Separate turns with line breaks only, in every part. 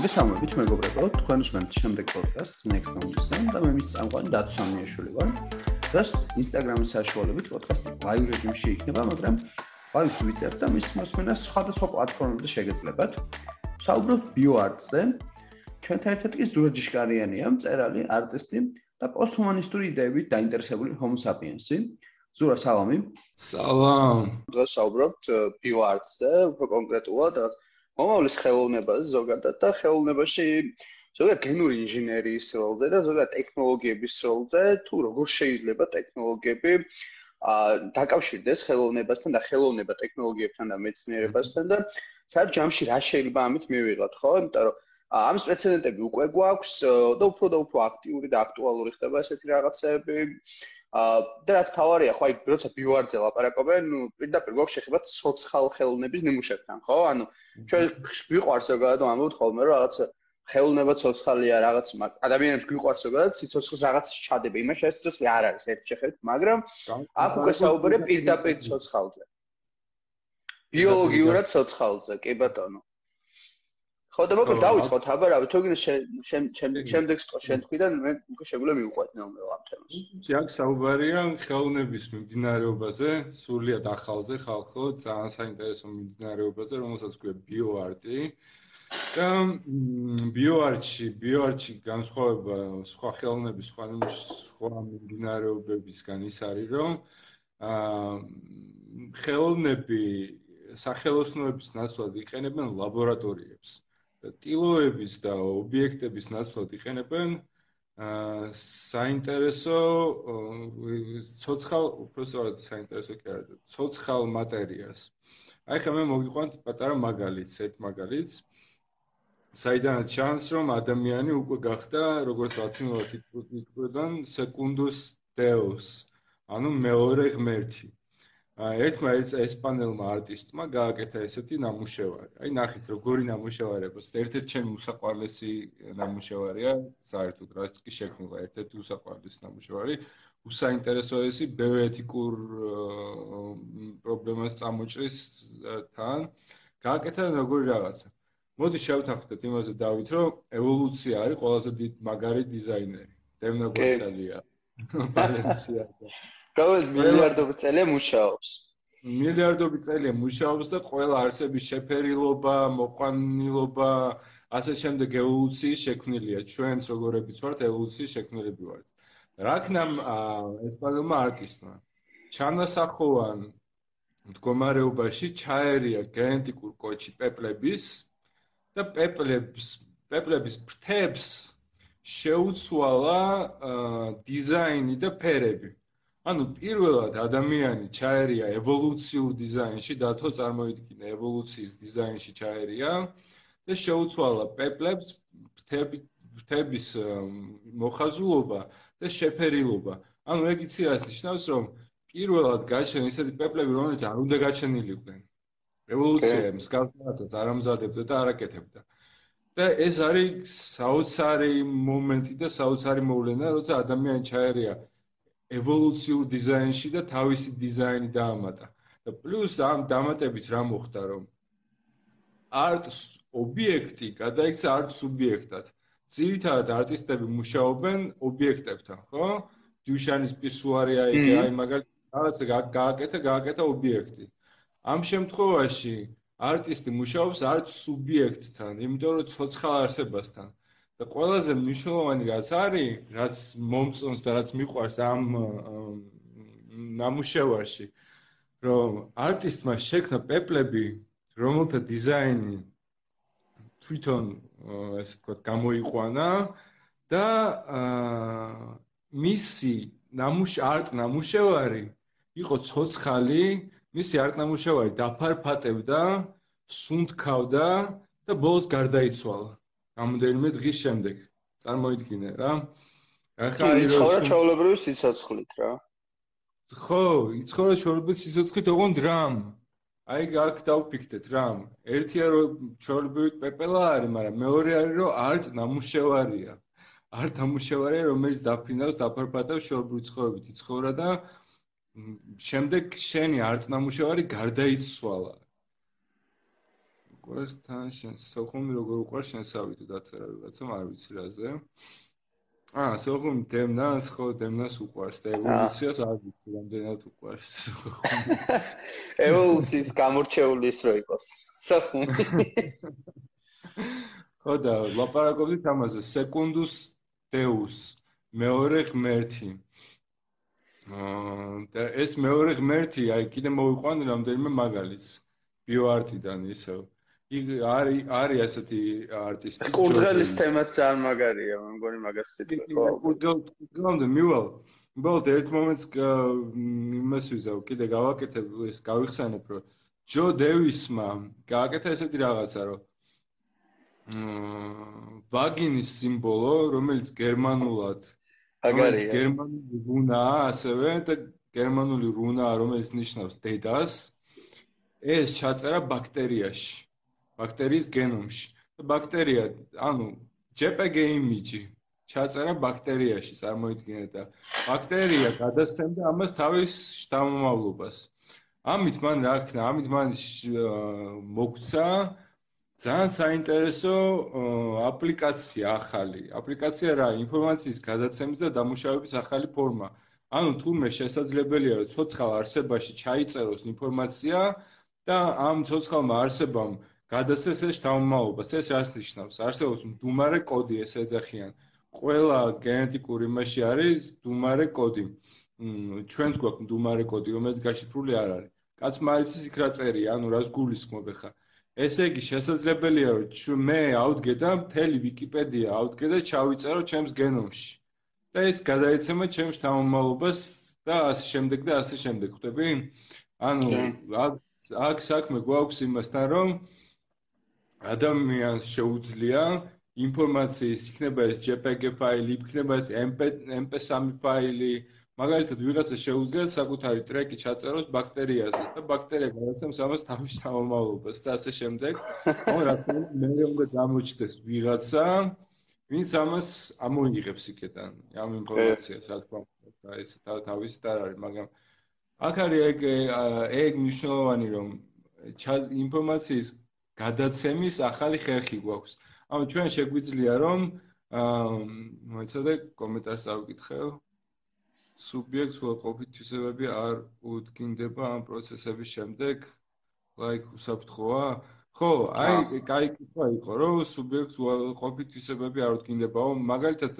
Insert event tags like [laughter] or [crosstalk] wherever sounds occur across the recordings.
მოგესალმებით მეგობრებო, თქვენ უსმენთ შემდეგ პოდკასტს Next Moms-დან და მე მის წამყვანი დათო სამიაშვილი ვარ. დღეს Instagram-ის საშუალებით პოდკასტი live რეჟიმში იქნება, მაგრამ live-ს ვიწერთ და მის მოსმენას სხვადასხვა პლატფორმებზე შეგეძლებათ. საუბრობთ BioArt-ზე. ჩვენთან ერთად კი ზურა ჯიშკარიანია, მწერალი, არტისტი და პოსტჰუმანისტური იდეებით დაინტერესებული Homo sapiens-ი. ზურა, სალამი.
სალამ.
დღეს საუბრობთ BioArt-ზე, უფრო კონკრეტულად, რაღაც მომავლის ხელოვნებაზე ზოგადად და ხელოვნებაში ზოგადად გენური ინჟინერიის როლზე და ზოგადად ტექნოლოგიების როლზე თუ როგორ შეიძლება ტექნოლოგიები ა დაკავშირდეს ხელოვნებასთან და ხელოვნება ტექნოლოგიებთან და მეცნიერებასთან და საერთოდ ჯამში რა შეიძლება ამით მივიღოთ ხო? იმიტომ რომ ამის პრეცედენტები უკვე გვაქვს და უფრო და უფრო აქტიური და აქტუალური ხდება ესეთი რაღაცები და რაც თავარია, ხო, აი, როცა ბიოარზე ლაპარაკობენ, ნუ პირდაპირ გვაქვს შეხება სოციალ ხელოვნების ნიმუშებთან, ხო? ანუ ჩვენ გვიყვარს ზოგადად ამბობთ ხოლმე, რომ რაღაც ხელოვნება სოციალია, რაღაც ადამიანებს გვიყვარს ზოგადად სიცოცხლის რაღაც ჩადება, იმაში ეს სიცოცხლე არ არის ერთ შეხედვით, მაგრამ აქ უკვე საუბარია პირდაპირ სოციალზე. ბიოლოგიურად სოციალზე, კი ბატონო. ხო და მოკლედ დავიწყოთ აბა რა თუ გინდა შემდეგ სიტყვა შენ თქვიდან მე უკვე შეგვიძლია მივყვეთ ნელ-ნელა ამ თემას.
იცი აქ საუბარია ხელოვნების მიმდინარეობაზე, სულიად ახალზე ხალხო, ძალიან საინტერესო მიმდინარეობაზე, რომელსაც ქვია ბიოარტი. და ბიოარტში, ბიოარტში განსხვავება სხვა ხელოვნების, სხვა სხვა მიმდინარეობებისგან ის არის, რომ აა ხელოვნები სახელოსნოების ნაცვლად იყენებენ ლაბორატორიებს. ტილოების და ობიექტების ნაცვლად იყენებენ აა საინტერესო ცოცხალ უბრალოდ საინტერესო კი არა ცოცხალ მატერიას. აი ხა მე მოგიყვანთ პატარა მაგალითს, ერთ მაგალითს. საიდანაც ჩანს რომ ადამიანი უკვე გახდა როგორც ლათინურად იკვრიდან სეკუნდუს დეუს, ანუ მეორე ღმერთი. ერთმა ესპანელმა არტისტმა გააკეთა ესეთი ნამუშევარი. აი ნახეთ როგორი ნამუშევარია, ერთ-ერთი ჩემი უსაყვარლესი ნამუშევარია, საერთოდ რაც კი შექმნა ერთ-ერთი უსაყვარლესი ნამუშევარი. უსაინტერესოესი ბიოეთიკურ პრობლემას წამოჭრის თან. გააკეთა როგორი რაღაცა. მოდი შევთანხმდეთ იმაზე დავით, რომ ევოლუცია არის ყველაზე დიდ მაგარი დიზაინერი. დემნოგვაცალია. ბალენსია. [laughs]
ყოველ მილიარდობით წელია მუშაობს.
მილიარდობით წელია მუშაობს და ყველა არსების შეფერილობა, მოყვანილობა, ასე შემდეგ ევოლუციის შექმნილია. ჩვენც როგორებიც ვართ, ევოლუციის შექმნილები ვართ. რაკნამ ესპანელმა არტისტმა ჩანასახოვან მდგომარეობაში ჩაერია გენეტიკურ კოჩი პეპლების და პეპლების პეპლების ფრთებს შეუცვალა დიზაინი და ფერები. ანუ პირველად ადამიანი ჩაერია ევოლუციურ დიზაინში, დათო წარმოიდგინე ევოლუციის დიზაინში ჩაერია და შეუცვალა პეპლებს ფრთები ფრთების მოხაზულობა და შეფერილობა. ანუ ეგ იცი რას ნიშნავს, რომ პირველად გაჩენ ისეთი პეპლები, რომელიც არ უნდა გაჩენილიყვნენ. ევოლუცია მსგავსად არ ამზადებდა და არ აკეთებდა. და ეს არის საოცარი მომენტი და საოცარი მოვლენა, როცა ადამიანი ჩაერია ევოლუციურ დიზაინში და თავისი დიზაინი დაამატა. და პლუს ამ დამატებით რა მოხდა, რომ არტ ობიექტი გადაიქცა არტ სუბიექტად. ძირითადად არტისტები მუშაობენ ობიექტებთან, ხო? დიუშანის პისუარი აიგე, აი მაგალითად, რაღაც გააკეთა, გააკეთა ობიექტი. ამ შემთხვევაში არტისტი მუშაობს არტ სუბიექტთან, იმიტომ რომ ცოცხალ არსებასთან. და ყველაზე მნიშვნელოვანი რაც არის, რაც მომწონს და რაც მიყვარს ამ ნამუშევარში, რომ არტისტმა შექმნა პეპლები, რომელთა დიზაინი თვითონ ესე ვთქვათ გამოიყვანა და მისი ნამუშ არტ ნამუშევარი იყო ცოცხალი, მისი არტ ნამუშევარი დაფარფატებდა, სუნთქავდა და ბოლოს გარდაიცვალა. რამოდენიმე დღის შემდეგ. წარმოიდგინე რა?
ახლა ის ხო ჩაოლებრივი სიცოცხლით რა.
ხო იცხოვრა ჩაოლებრივი სიცოცხლით ოღონდ რამ? აი აქ დავფიქრეთ რამ? ერთია რომ ჩაოლებრივი პეპელა არის მაგრამ მეორე არის რომ არტ ნამუშევარია. არტ ნამუშევარია რომელიც დაფინავს დაფარფატავს ჩაოლებრივი ცხოვრებით იცხოვრა და შემდეგ შენი არტ ნამუშევარი გარდაიცვალა უყურს თან შენ სოხუმი როგორ უყურს შენ სავითო დაწერა ვიღაცამ არ ვიცი რაზე. აა სოხუმი დემნას ხო დემნას უყურს და ევოლუციას არ ვიცი რამდენად უყურს სოხუმი [laughs]
ევოლუციის გამორჩეული ის რო იყოს სოხუმი [laughs]
ხო და ლაპარაკობდით ამაზე. სეკუნდუს დეუს მეორე ღმერთი. აა და ეს მეორე ღმერთი აი კიდე მოვიყვანე რამდენიმე მაგალითს ბიოარტიდან ისევ იქ არის არის ასეთი არტისტი
კურდღელის თემაც ძალიან მაგარია მე მგონი მაგას ხო.
კურდღელამდე მივალ. ბოლოდ ერთ მომენტს იმას ვიზავ კიდე გავაკეთებ ეს გავიხსენებ რომ ჯო დევისმა გააკეთა ესეთი რაღაცა რომ ვაგინის სიმბოლო რომელიც გერმანულად რომელიც გერმანული რუნაა ასევე და გერმანული რუნაა რომელიც ნიშნავს დედას ეს ჩაწერა ბაქტერიაში, ბაქტერიის გენომში. და ბაქტერია, ანუ JPEG image ჩაწერა ბაქტერიაში, წარმოიდგინეთ და ბაქტერია გადასცემდა ამას თავის შთამომავლობას. ამით მან რა ქნა, ამით მან მოგცა ძალიან საინტერესო აპლიკაცია ახალი. აპლიკაცია რა, ინფორმაციის გადაცემის და დამუშავების ახალი ფორმა. ანუ თურმე შესაძლებელია რომ ცოცხალ არსებაში ჩაიწეროს ინფორმაცია და ამ ცოცხალმა არსებამ გადასცეს ეს შთამომავლობას. ეს რას ნიშნავს? არსებობს მდუმარე კოდი, ეს ეძახიან. ყველა გენეტიკური მასში არის მდუმარე კოდი. ჩვენს გვაქვს მდუმარე კოდი, რომელიც გაშიფრული არ არის. კაცმა იცის იქ რა წერია, ანუ რას გულისხმობ ხა. ესე იგი შესაძლებელია რომ მე ავდგე და მთელი ვიკიპედია ავდგე და ჩავიწერო ჩემს გენომში. და ეს გადაეცემა ჩემს შთამომავლობას და ასე შემდეგ და ასე შემდეგ. ხვდები? ანუ აქ საქმე გვაქვს იმასთან, რომ ადამიანს შეუძლია ინფორმაციის იქნება ეს JPEG ფაილი, იქნება ეს MP3 ფაილი, მაგალითად ვიღაცა შეუძლია საკუთარი ტრეკი ჩაწეროს ბაქტერიაზე და ბაქტერია გადაცემს ამას თავის თავმომავლობას და ასე შემდეგ. ხო, რა თქმა უნდა, მე უნდა გამოჩნდეს ვიღაცა, ვინც ამას ამოიღებს იქიდან, ამ ინფორმაციას, რა თქმა უნდა, და ეს თავის და არის, მაგრამ აქ არის ეგ ეგ მნიშვნელოვანი რომ ინფორმაციის გადაცემის ახალი ხერხი გვაქვს. ანუ ჩვენ შეგვიძლია რომ აა მოიცადე კომენტარს წავიკითხე. სუბიექტს უარყოფით თვისებები არ უდგინდება ამ პროცესების შემდეგ like უსაფრთხოა? ხო, აი, კაი კითხვა იყო, რომ სუბიექტს უარყოფით თვისებები არ უდგინდებაო. მაგალითად,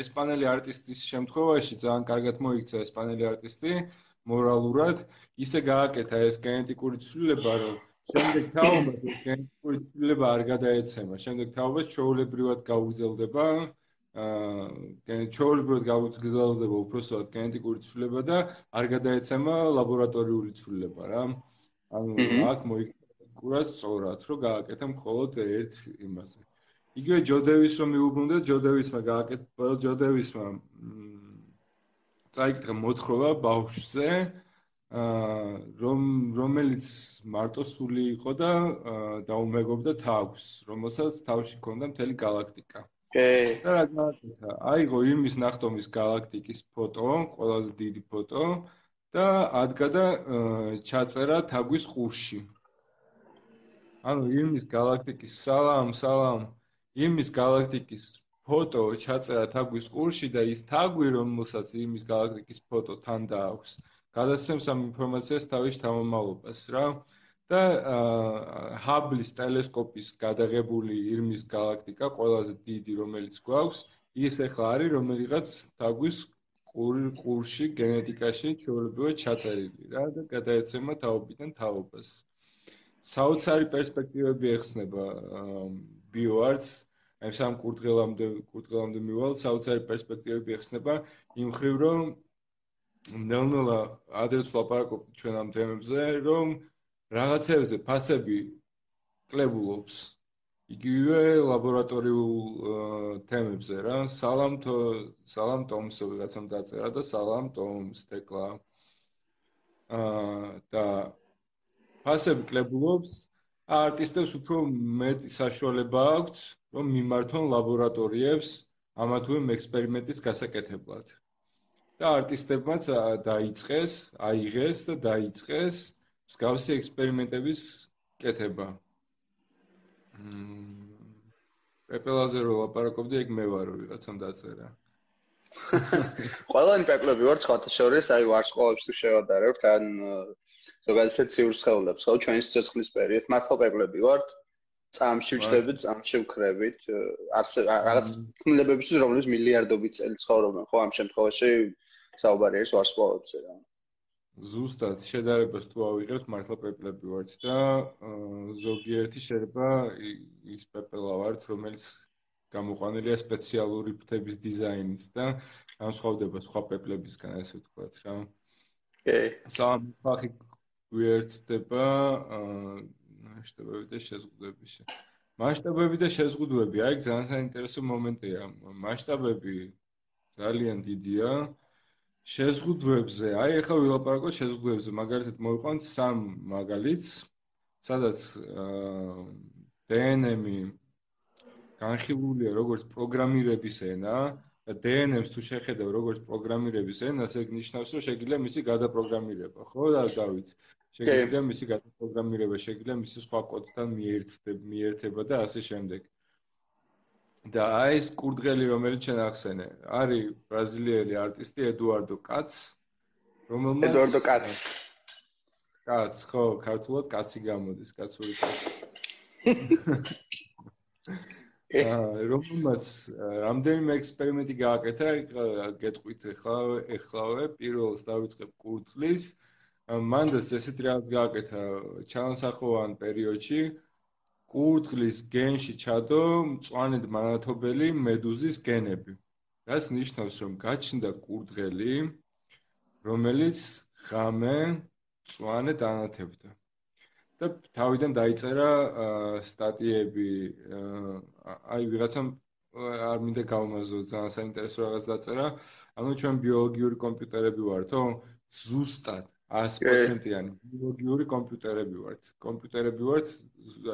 ესპანელი არტისტის შემთხვევაში ძალიან კარგად მოიქცა ესპანელი არტისტი მორალურად, ისე გააკეთა ეს გენეტიკური ცვლილება, რომ შემდეგ თაობად გენეტიკური ცვლილება არ გადაეცემა. შემდეგ თაობად ჩვეულებრივად გაუგზელდება აა ჩვეულებრივად გაუგზელდება უпростоად გენეტიკური ცვლილება და არ გადაეცემა ლაბორატორიული ცვლილება რა. ანუ აქ მოიკურა სწორად, რომ გააკეთა მხოლოდ ერთ იმაზე. იგივე ჯოდევის რომ მიუბრუნდა, ჯოდევისმა გააკეთა ჯოდევისმა წაიკითხა მოთხრობა ბაუშზე აა რომ რომელიც მარტო სული იყო და დაუმეგობდა თავს რომელსაც თავში ჰქონდა მთელი galaktika. კი და რა გააკეთა? აიღო იმის ნახტომის galaktikis ფოტო ყველაზე დიდი ფოტო და ადგა და ჩაწერა თაგვის ყურში. ანუ იმის galaktikis სალამ სალამ იმის galaktikis ფოტო ჩაწერა თაგვის ყურში და ის თაგვი რომელსაც იმის galaktikis ფოტო თან დააქვს გადასცემს ამ ინფორმაციას თავის თამამალობას რა. და ჰაბლის ტელესკოპის გადაღებული ირმის galaktika ყველაზე დიდი რომელიც გვაქვს ის ახლა არის რომელიღაც თაგვის ყურში გენეტიკაში ჩვეულებრივად ჩაწერილი რა და გადაეცემა თაობიდან თაობას. საოცარი პერსპექტივები ეხსნება ბიოარტს აი სამ კურდღელამდე კურდღელამდე მივალ საოცარი პერსპექტივები ეხსნება იმ ხრივ რომ ნელ-ნელა ადრეს ვლაპარაკობ ჩვენ ამ თემებზე რომ რაღაცებზე ფასები კლებულობს იგივე ლაბორატორიულ თემებზე რა. სალამ სალამ ტომსო ვიღაცამ დაწერა და სალამ ტომს თეკლა. აა და ფასები კლებულობს. არტისტებს უფრო მეტი საშუალება აქვს რომ მიმართონ ლაბორატორიებს ამა თუ იმ ექსპერიმენტის გასაკეთებლად. და არტისტებმაც დაიწყეს, აიღეს და დაიწყეს მსგავსი ექსპერიმენტების კეთება. პეპელაზე რო ლაპარაკობდი, ეგ მე ვარო ვიღაცამ დაწერა.
ყველანი პეპლები ვარ სხვათა შორის, აი ვარსკვლავებს თუ შევადარებთ, ან ზოგადად ციურს ხელებს, ხო, ჩვენი სიცოცხლის პერიოდ მართლა პეპლები ვართ. წამში ვჩდებით, წამში ვქრებით, არც რაღაც ქმნილებებისთვის, რომლებიც მილიარდობით წელი ცხოვრობენ, ხო, ამ შემთხვევაში საუბარი არის ვარსკვლავებზე რა.
ზუსტად შედარებას თუ ავიღებთ მართლა პეპლები ვართ და ზოგიერთი შეიძლება ის პეპელა ვართ რომელიც გამოყვანილია სპეციალური ფრთების დიზაინით და განსხვავდება სხვა პეპლებისგან ასე ვთქვათ რა. კი. სამ ფახი გვერდდება მასშტაბები და შეზღუდვები. მასშტაბები და შეზღუდვები, აი ძალიან საინტერესო მომენტია. მასშტაბები ძალიან დიდია. შეზღუდვებზე, აი ახლა ვილაპარაკოთ შეზღუდვებზე, მაგალითად მოვიყვანთ სამ მაგალითს, სადაც DNM-ი განხილულია როგორც პროგრამირების ენა DNM-ს თუ შეხედავ როგორც პროგრამირების ენას, ეგ ნიშნავს, რომ შეიძლება მისი გადაპროგრამირება, ხო და დავით. შეიძლება მისი გადაპროგრამირება, შეიძლება მისი სხვა კოდთან მიერთდება, მიერთება და ასე შემდეგ. და აი ეს კურდღელი რომელიც შენ ახსენე. არის ბრაზილიელი არტისტი ედუარდო კაც
რომელმაც ედუარდო კაც.
კაც ხო ქართულად კაცი გამოდის კაცური კაცი აა რომელმაც რამდენიმე ექსპერიმენტი გააკეთა გეტყვით ახლა ეხლავე პირველს დავიწყებ კურდღლის. მანდაც ესეთი რაღაც გააკეთა ჩანასახოვან პერიოდში კურდღლის გენში ჩადო მწვანედ მანათობელი მედუზის გენები. რაც ნიშნავს, რომ გაჩნდა კურდღელი, რომელიც ღამე მწვანედ ანათებდა. და თავიდან დაიწერა სტატიები, აი ვიღაცამ არ მინდა გავმაზო, ძალიან საინტერესო რაღაც დაწერა. ანუ ჩვენ ბიოლოგიური კომპიუტერები ვართ, ხო? ზუსტად 100%-იანი ბიოლოგიური კომპიუტერები ვართ. კომპიუტერები ვართ,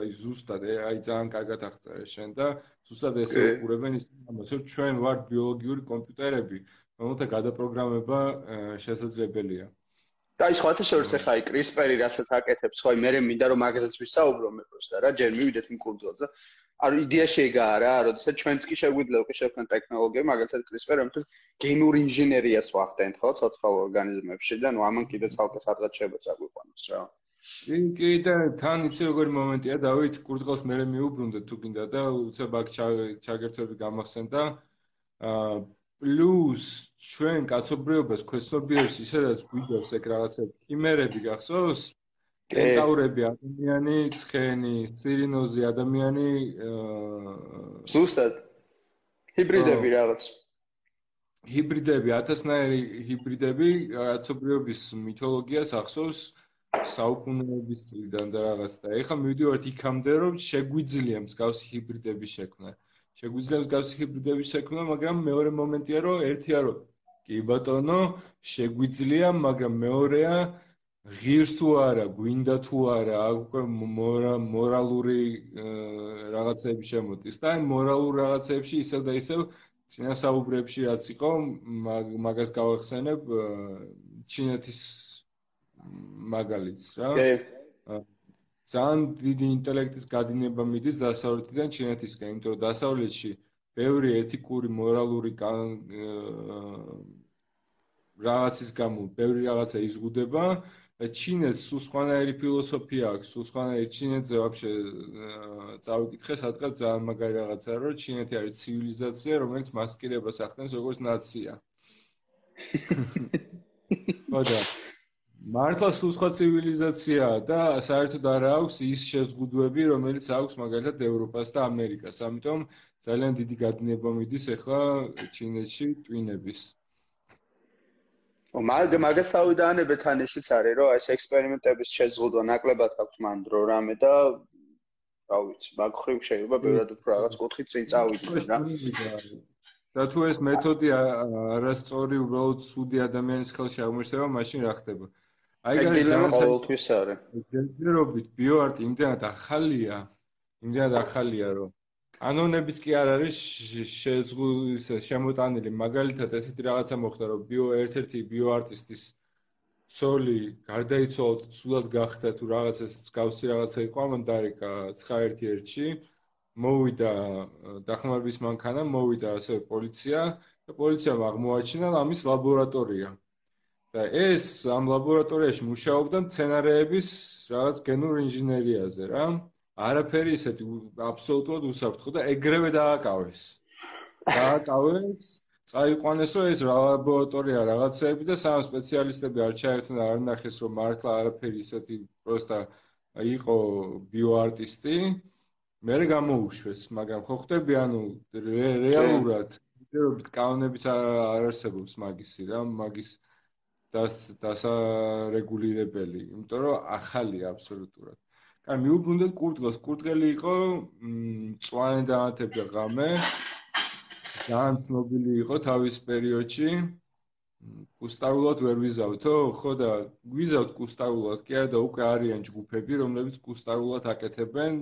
აი ზუსტად, აი ძალიან კარგად აღწერე შენ და ზუსტად ესე უყურებენ ის ამას, რომ ჩვენ ვართ ბიოლოგიური კომპიუტერები, რომელთა გადაპროგრამება შესაძლებელია.
და ის ხოთა შორს ახლა აი CRISPR-ი რასაც აკეთებს, ხო, მე მე მინდა რომ მაგაზეც ვისაუბრო მე პროსტა რა, ჯერ მივიდეთ იმ კურდღელზე. არ იდეა შეიგაა რა, როდესაც ჩვენც კი შეგვიძლია უკვე შევქმნათ ტექნოლოგია, მაგალითად CRISPR, რომელთაც გენურ ინჟინერიას ვახდენთ, ხო, ცოცხალ ორგანიზმებში და ნუ ამან კიდე ცალკე სადღაც შეიძლება წაგვიყვანოს რა.
კი, კი და თან იცი როგორი მომენტია, დავით, კურდღელს მე მეუბრუნდე თუ გინდა და უცებ აქ ჩაგერთვები გამახსენდა. აა პლუს ჩვენ კაცობრიობას ქვეცნობიერს ისედაც გვიძავს ეგ რაღაცა ქიმერები გახსოვს? კენტავრები ადამიანი, ცხენი, ცირინოზი ადამიანი
ზუსტად. ჰიბრიდები რაღაც.
ჰიბრიდები, ათასნაირი ჰიბრიდები კაცობრიობის მითოლოგიას ახსოვს საუკუნეების წლიდან და რაღაც და ეხლა მივიდივართ იქამდე რომ შეგვიძლია მსგავსი ჰიბრიდების შექმნა. შეგვიძლია მსგავსი ჰიბრიდების შექმნა, მაგრამ მეორე მომენტია რომ ერთია რომ კი ბატონო, შეგვიძლია, მაგრამ მეორეა ღირს თუ არა, გვინდა თუ არა, უკვე მორალური რაღაცები შემოდის და აი მორალურ რაღაცებში ისევ და ისევ წინასაუბრებში რაც იყო, მაგას გავახსენებ ჩინეთის მაგალითს რა. ძალიან დიდი ინტელექტის გადინება მიდის დასავლეთიდან ჩინეთისკენ, იმიტომ რომ დასავლეთში ბევრი ეთიკური, მორალური რაღაცის გამო ბევრი რაღაცა იზღუდება ჩინეთს სულ სხვანაირი ფილოსოფია აქვს, სულ სხვანაირი ჩინეთზე ვაფშე წავიკითხე, სადღაც ძალიან მაგარი რაღაცაა, რომ ჩინეთი არის ცივილიზაცია, რომელიც მასკირებას ახდენს როგორც ნაცია. ხოდა მართლა სულ სხვა ცივილიზაციაა და საერთოდ არ აქვს ის შეზღუდვები, რომელიც აქვს მაგალითად ევროპას და ამერიკას. ამიტომ ძალიან დიდი გადინება მიდის ახლა ჩინეთში ტვინების.
მაგ მაგას თავიდანებე თან ისიც არის რომ ეს ექსპერიმენტების შეზღუდვა ნაკლებად აქვს მან დრო რამე და რა ვიცი მაგ ხრივ შეიძლება ბევრად უფრო რაღაც კუთხით წინ წავიდე რა.
და თუ ეს მეთოდი არასწორი უბრალოდ სუდი ადამიანის ხელში აღმოჩნდება მაშინ რა ხდება?
აი ძალიან ყოველთვის არის.
ჯერჯერობით ბიოარტი იმდენად ახალია იმდენად ახალია რომ კანონებიც კი არ არის შეზღუდის შემოტანილი მაგალითად ესეთი რაღაცა მოხდა რომ ბიო ერთ-ერთი ბიოარტისტის სოლი გარდაიცვალა სულად გახდა თუ რაღაც ეს გავსი რაღაცა იყო ამან დარეკა 911-ში მოვიდა დახმარების მანქანა, მოვიდა ასე პოლიცია და პოლიციამ აღმოაჩინა ამის ლაბორატორია. და ეს ამ ლაბორატორიაში მუშაობდა მცენარეების რაღაც გენურ ინჟინერიაზე რა. არაფერი ისეთი აბსოლუტურად უსაფრთხო და ეგრევე დააკავეს. დააკავეს, წაიყვანესო ეს ლაბორატორია რაღაცეები და სამ სპეციალისტები არ ჩაერთნა და არ ნახეს რომ მართლა არაფერი ისეთი პროსტა იყო ბიოარტისტი. მე გამოუშვეს, მაგრამ ხო ხტები ანუ რეალურად ვიდეობით კანონებიც არ არსებობს მაგისი რა, მაგის დას დასარეგულირებელი, იმიტომ რომ ახალია აბსოლუტურად. კაი, მიუბრუნდეთ კურტღელს. კურტღელი იყო მწვანე დაანთებდა ღამე. ძალიან ცნობილი იყო თავის პერიოდში. კუსტაულად ვერ ვიზავთო, ხო და ვიზავთ კუსტაულად, კი არა და უკვე არიან ჯგუფები, რომლებიც კუსტაულად აკეთებენ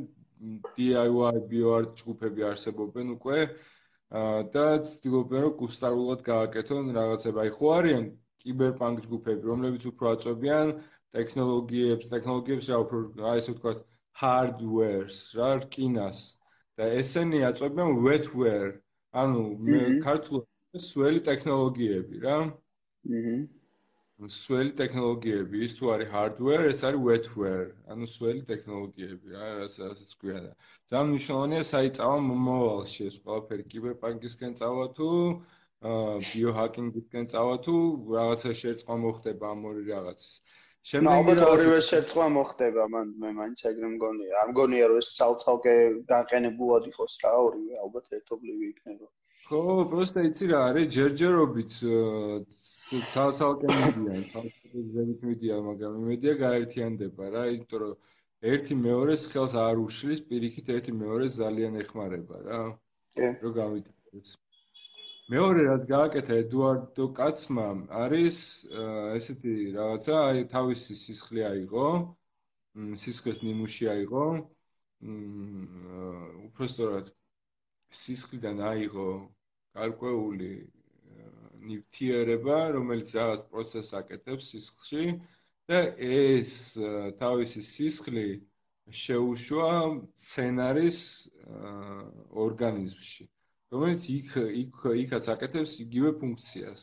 DIY bioart ჯგუფები არსებობენ უკვე და ცდილობენ რომ კუსტაულად გააკეთონ რაღაცები. აი ხო არიან კიბერპანკ ჯგუფები, რომლებიც უფრო აწვევიან ტექნოლოგიებს, ტექნოლოგიებს რა უფრო აი ესე ვთქვათ hardware-ს, რა რკინას და ესენი აწვევიან wetware, ანუ ქართულად სველი ტექნოლოგიები რა. აჰა. სველი ტექნოლოგიები, ის თუ არის hardware, ეს არის wetware, ანუ სველი ტექნოლოგიები რა, რასაც ქვია და ძალიან მნიშვნელოვანია საიწავა მომავალში ეს ყველაფერი კიბერპანკისკენ წავა თუ ბიოჰაკინგისკენ წავა თუ რაღაცა შერწყვა მოხდება ამ ორი რაღაცის.
შემდეგი რა ორივე შერწყვა მოხდება, მან მე მაინც ეგრე მგონია. არ მგონია რომ ეს სალცალკე განყენებულად იყოს რა, ორივე ალბათ ერთობლივი იქნება.
ხო, პროსტა იცი რა არის, ჯერჯერობით სალცალკე მიდიან, სალცალკე ზევით მიდიან, მაგრამ იმედია გაერთიანდება რა, იმიტომ რომ ერთი მეორეს ხელს არ უშლის, პირიქით ერთი მეორეს ძალიან ეხმარება რა. კი. რო გამიტანოს. მეორე რაც გააკეთა ედუარდო კაცმა არის ესეთი რაღაცა აი თავისი სისხლი აიღო სისხლის ნიმუში აიღო უბრალოდ სისხლიდან აიღო გარკვეული ნივთიერება რომელიც რაღაც პროცესს აკეთებს სისხლში და ეს თავისი სისხლი შეუშვა სცენარის ორგანიზმში რომელიც იქ იქ იქაც აკეთებს იგივე ფუნქციას.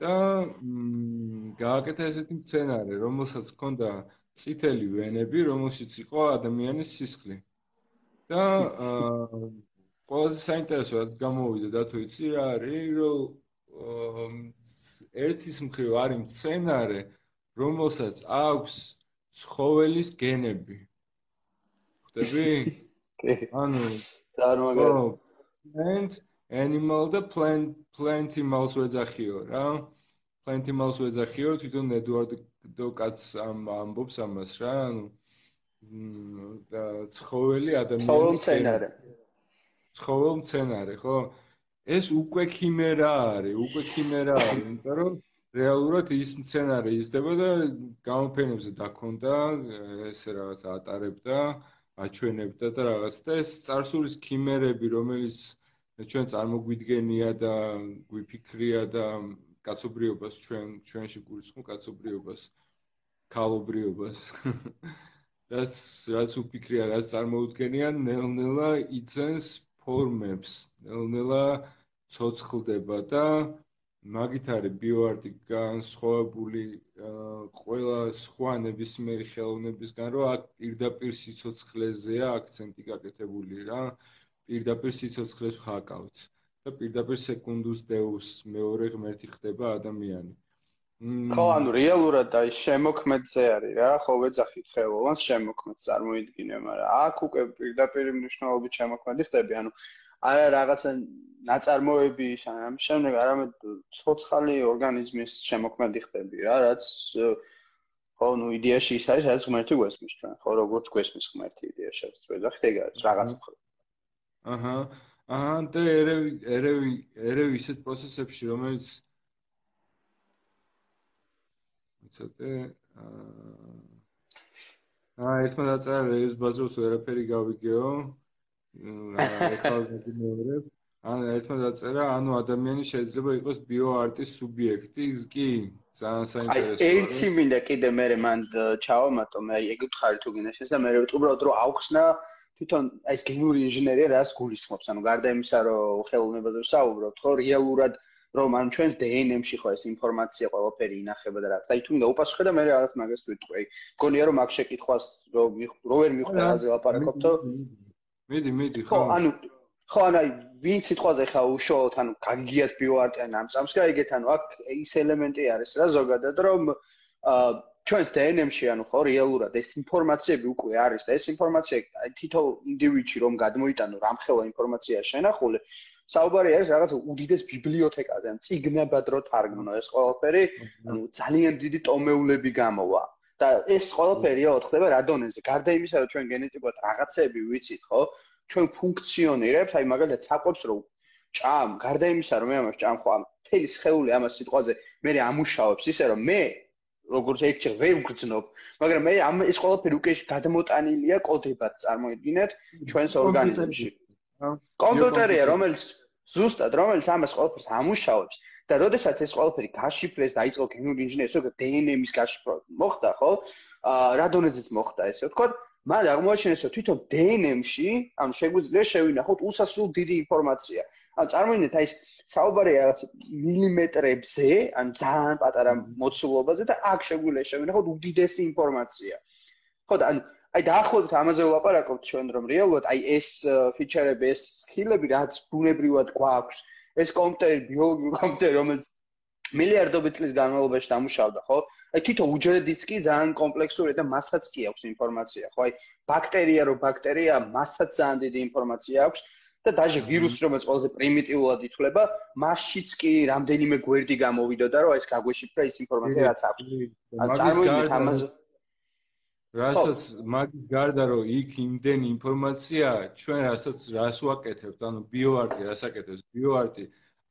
და გააკეთა ესეთი მცენარე, რომელსაც ჰქონდა წითელი ვენები, რომელშიც იყო ადამიანის სისხლი. და [laughs] ყველაზე საინტერესო რაც გამოვიდა და თუ იცი რა არის, რომ ერთის მხრივ არის მცენარე, რომელსაც აქვს ცხოველის გენები. ხვდები?
კი. ანუ წარმოგიდგენთ
plant animal და plant plantimals ვეძახიო რა. Plantimals ვეძახიო თვითონ ედუარდ დოკაც ამ ამბობს ამას რა ანუ და ცხოველი ადამიანის
ცხოველი
ცხოველ მცენარე ხო? ეს უკვე ქიმერა არის უკვე ქიმერა არის იმიტომ რომ რეალურად ის მცენარე იზრდება და გამოფენებზე დაქონდა ესე რაღაც ატარებდა აჩვენებდა და რაღაც და ეს царსულის ქიმერები, რომელიც ჩვენ წარმოგვიდგენია და გვიფიქრია და კაცობრიობას ჩვენ ჩვენში გულისხმობ კაცობრიობას, ქალობრიობას. [laughs] რაც რაც უფიქრია, რაც წარმოუდგენიან, ნელ-ნელა იძენს ფორმებს, ნელ-ნელა ცოცხლდება და მაგით არის ბიოარტი განსხვავებული ყველა სხვა ნებისმიერი ხელოვნებისგან, რომ აქ პირდაპირ სიცოცხლეზეა აქცენტი გაკეთებული რა. პირდაპირ სიცოცხლეს ხაკავთ და პირდაპირ სეკუნდუს დეუს მეორე ღმერთი ხდება ადამიანი.
ხო, ანუ რეალურად აი შემოქმედზე არის რა, ხო ვეძახით ხელოვანს შემოქმედს წარმოიდგინე, მაგრამ აქ უკვე პირდაპირ მნიშვნელობით შემოქმედი ხდები, ანუ არა რაღაცა ნაწარმოები ამ შემდეგ არამედ ცოცხალი ორგანიზმის შემოქმედი ხდები რა რაც ხო ნუ იდეაში ის არის რაც ღმერთი გვესმის ჩვენ ხო როგორც გვესმის ღმერთი იდეაში რაც ვეძახით ეგ არის რაღაც მხრივ
აჰა აჰა და ერევი ერევი ერევი ისეთ პროცესებში რომელიც ცოტა აა ერთმა დაწერა რეის ბაზროს ვერაფერი გავიგეო ეხლა მეორე ან ერთმა დაწერა ანუ ადამიანი შეიძლება იყოს ბიოარტის სუბიექტი კი ძალიან საინტერესოა
აი ერთი მინდა კიდე მე მან ჩავამატო მე ეგ ვთხარი თუ გინდა შესა მე უბრალოდ რომ აუხსნა თვითონ აი ეს გენური ინჟინერია რას გულისხმობს? ანუ გარდა იმისა, რომ ხელოვნებაზე ვსაუბრობთ, ხო, რეალურად რომ ან ჩვენს DNM-ში ხო ეს ინფორმაცია ყველაფერი ინახება და რა. აი თუ უნდა უპასუხე და მე რაღაც მაგას ვიტყვი. გონია რომ მაგ შეკითხვას რომ რო ვერ მიხვდა აზე ლაპარაკობთო.
მიდი, მიდი,
ხო. ანუ ხო, ანუ აი ვინ სიტყვაზე ხა უშუალოდ ანუ გაგიათ ბიოარტი ან ამ წამს გაიგეთ, ანუ აქ ის ელემენტი არის რა ზოგადად რომ აა ჩვენს DNM-ში ანუ ხო რეალურად ეს ინფორმაციები უკვე არის და ეს ინფორმაცია აი თითო ინდივიდში რომ გადმოიტანო რამხელა ინფორმაცია შენახული საუბარი არის რაღაც უდიდეს ბიბლიოთეკაზე, ან ციგნებად რო თარგმნო ეს ყველაფერი, ანუ ძალიან დიდი ტომეულები გამოვა. და ეს ყველაფერი რა ხდება რა დონეზე? გარდა იმისა, რომ ჩვენ გენეტიკურად რაღაცები ვიცით, ხო? ჩვენ ფუნქციონირებს, აი მაგალითად საკვებს რო ჭამ, გარდა იმისა, რომ მე ამას ჭამ ხო ამ თელი სხეული ამას სიტყვაზე მე ამუშავებს ისე რომ მე როგორც ექჩერ ვერ ვგრძნობ, მაგრამ მე ამ ეს ყველაფერი უკვე გადმოტანილია კოდებად წარმოიდგინეთ ჩვენს ორგანიზმში. კომპიუტერია, რომელიც ზუსტად, რომელიც ამას ყველაფერს ამუშავებს და როდესაც ეს ყველაფერი გაშიფრეს და იწყო გენური ინჟინერია, ზოგადად DNM-ის გაშიფრვა მოხდა, ხო? აა რა დონეზეც მოხდა ესე ვთქვა, მაგრამ აღმოაჩინეს, რომ თვითონ DNM-ში, ანუ შეგვიძლია შევინახოთ უსასრულო დიდი ინფორმაცია. ანუ წარმოიდგინეთ, აი ეს საუბარია რაღაც მილიმეტრებზე, ან ძალიან პატარა მოცულობაზე და აქ შეგვიძლია შევინახოთ უდიდესი ინფორმაცია. ხო და ანუ აი დაახლოებით ამაზე ვლაპარაკობთ ჩვენ რომ რეალურად აი ეს ფიჩერები ეს სკილები რაც ბუნებრივად გვაქვს ეს კომპიუტერი ბიოლოგიური კომპიუტერი რომელიც მილიარდობით წლის განმავლობაში დამუშავდა ხო? აი თვითონ უჯრედიც კი ძალიან კომპლექსური და მასაც კი აქვს ინფორმაცია ხო? აი ბაქტერია რო ბაქტერია მასაც ძალიან დიდი ინფორმაცია აქვს და დაჟე ვირუსი რომელიც ყველაზე პრიმიტიულად ითვლება მასშიც კი რამდენიმე გვერდი გამოვიდოდა რომ ეს გაგვეშიფრა ის ინფორმაცია რაც აქვს. ან წარმოიდგინეთ ამაზე
რასაც მაგის გარდა რომ იქ იმდენი ინფორმაცია ჩვენ რასაც რას ვაკეთებთ? ანუ ბიოარტი რას აკეთებს? ბიოარტი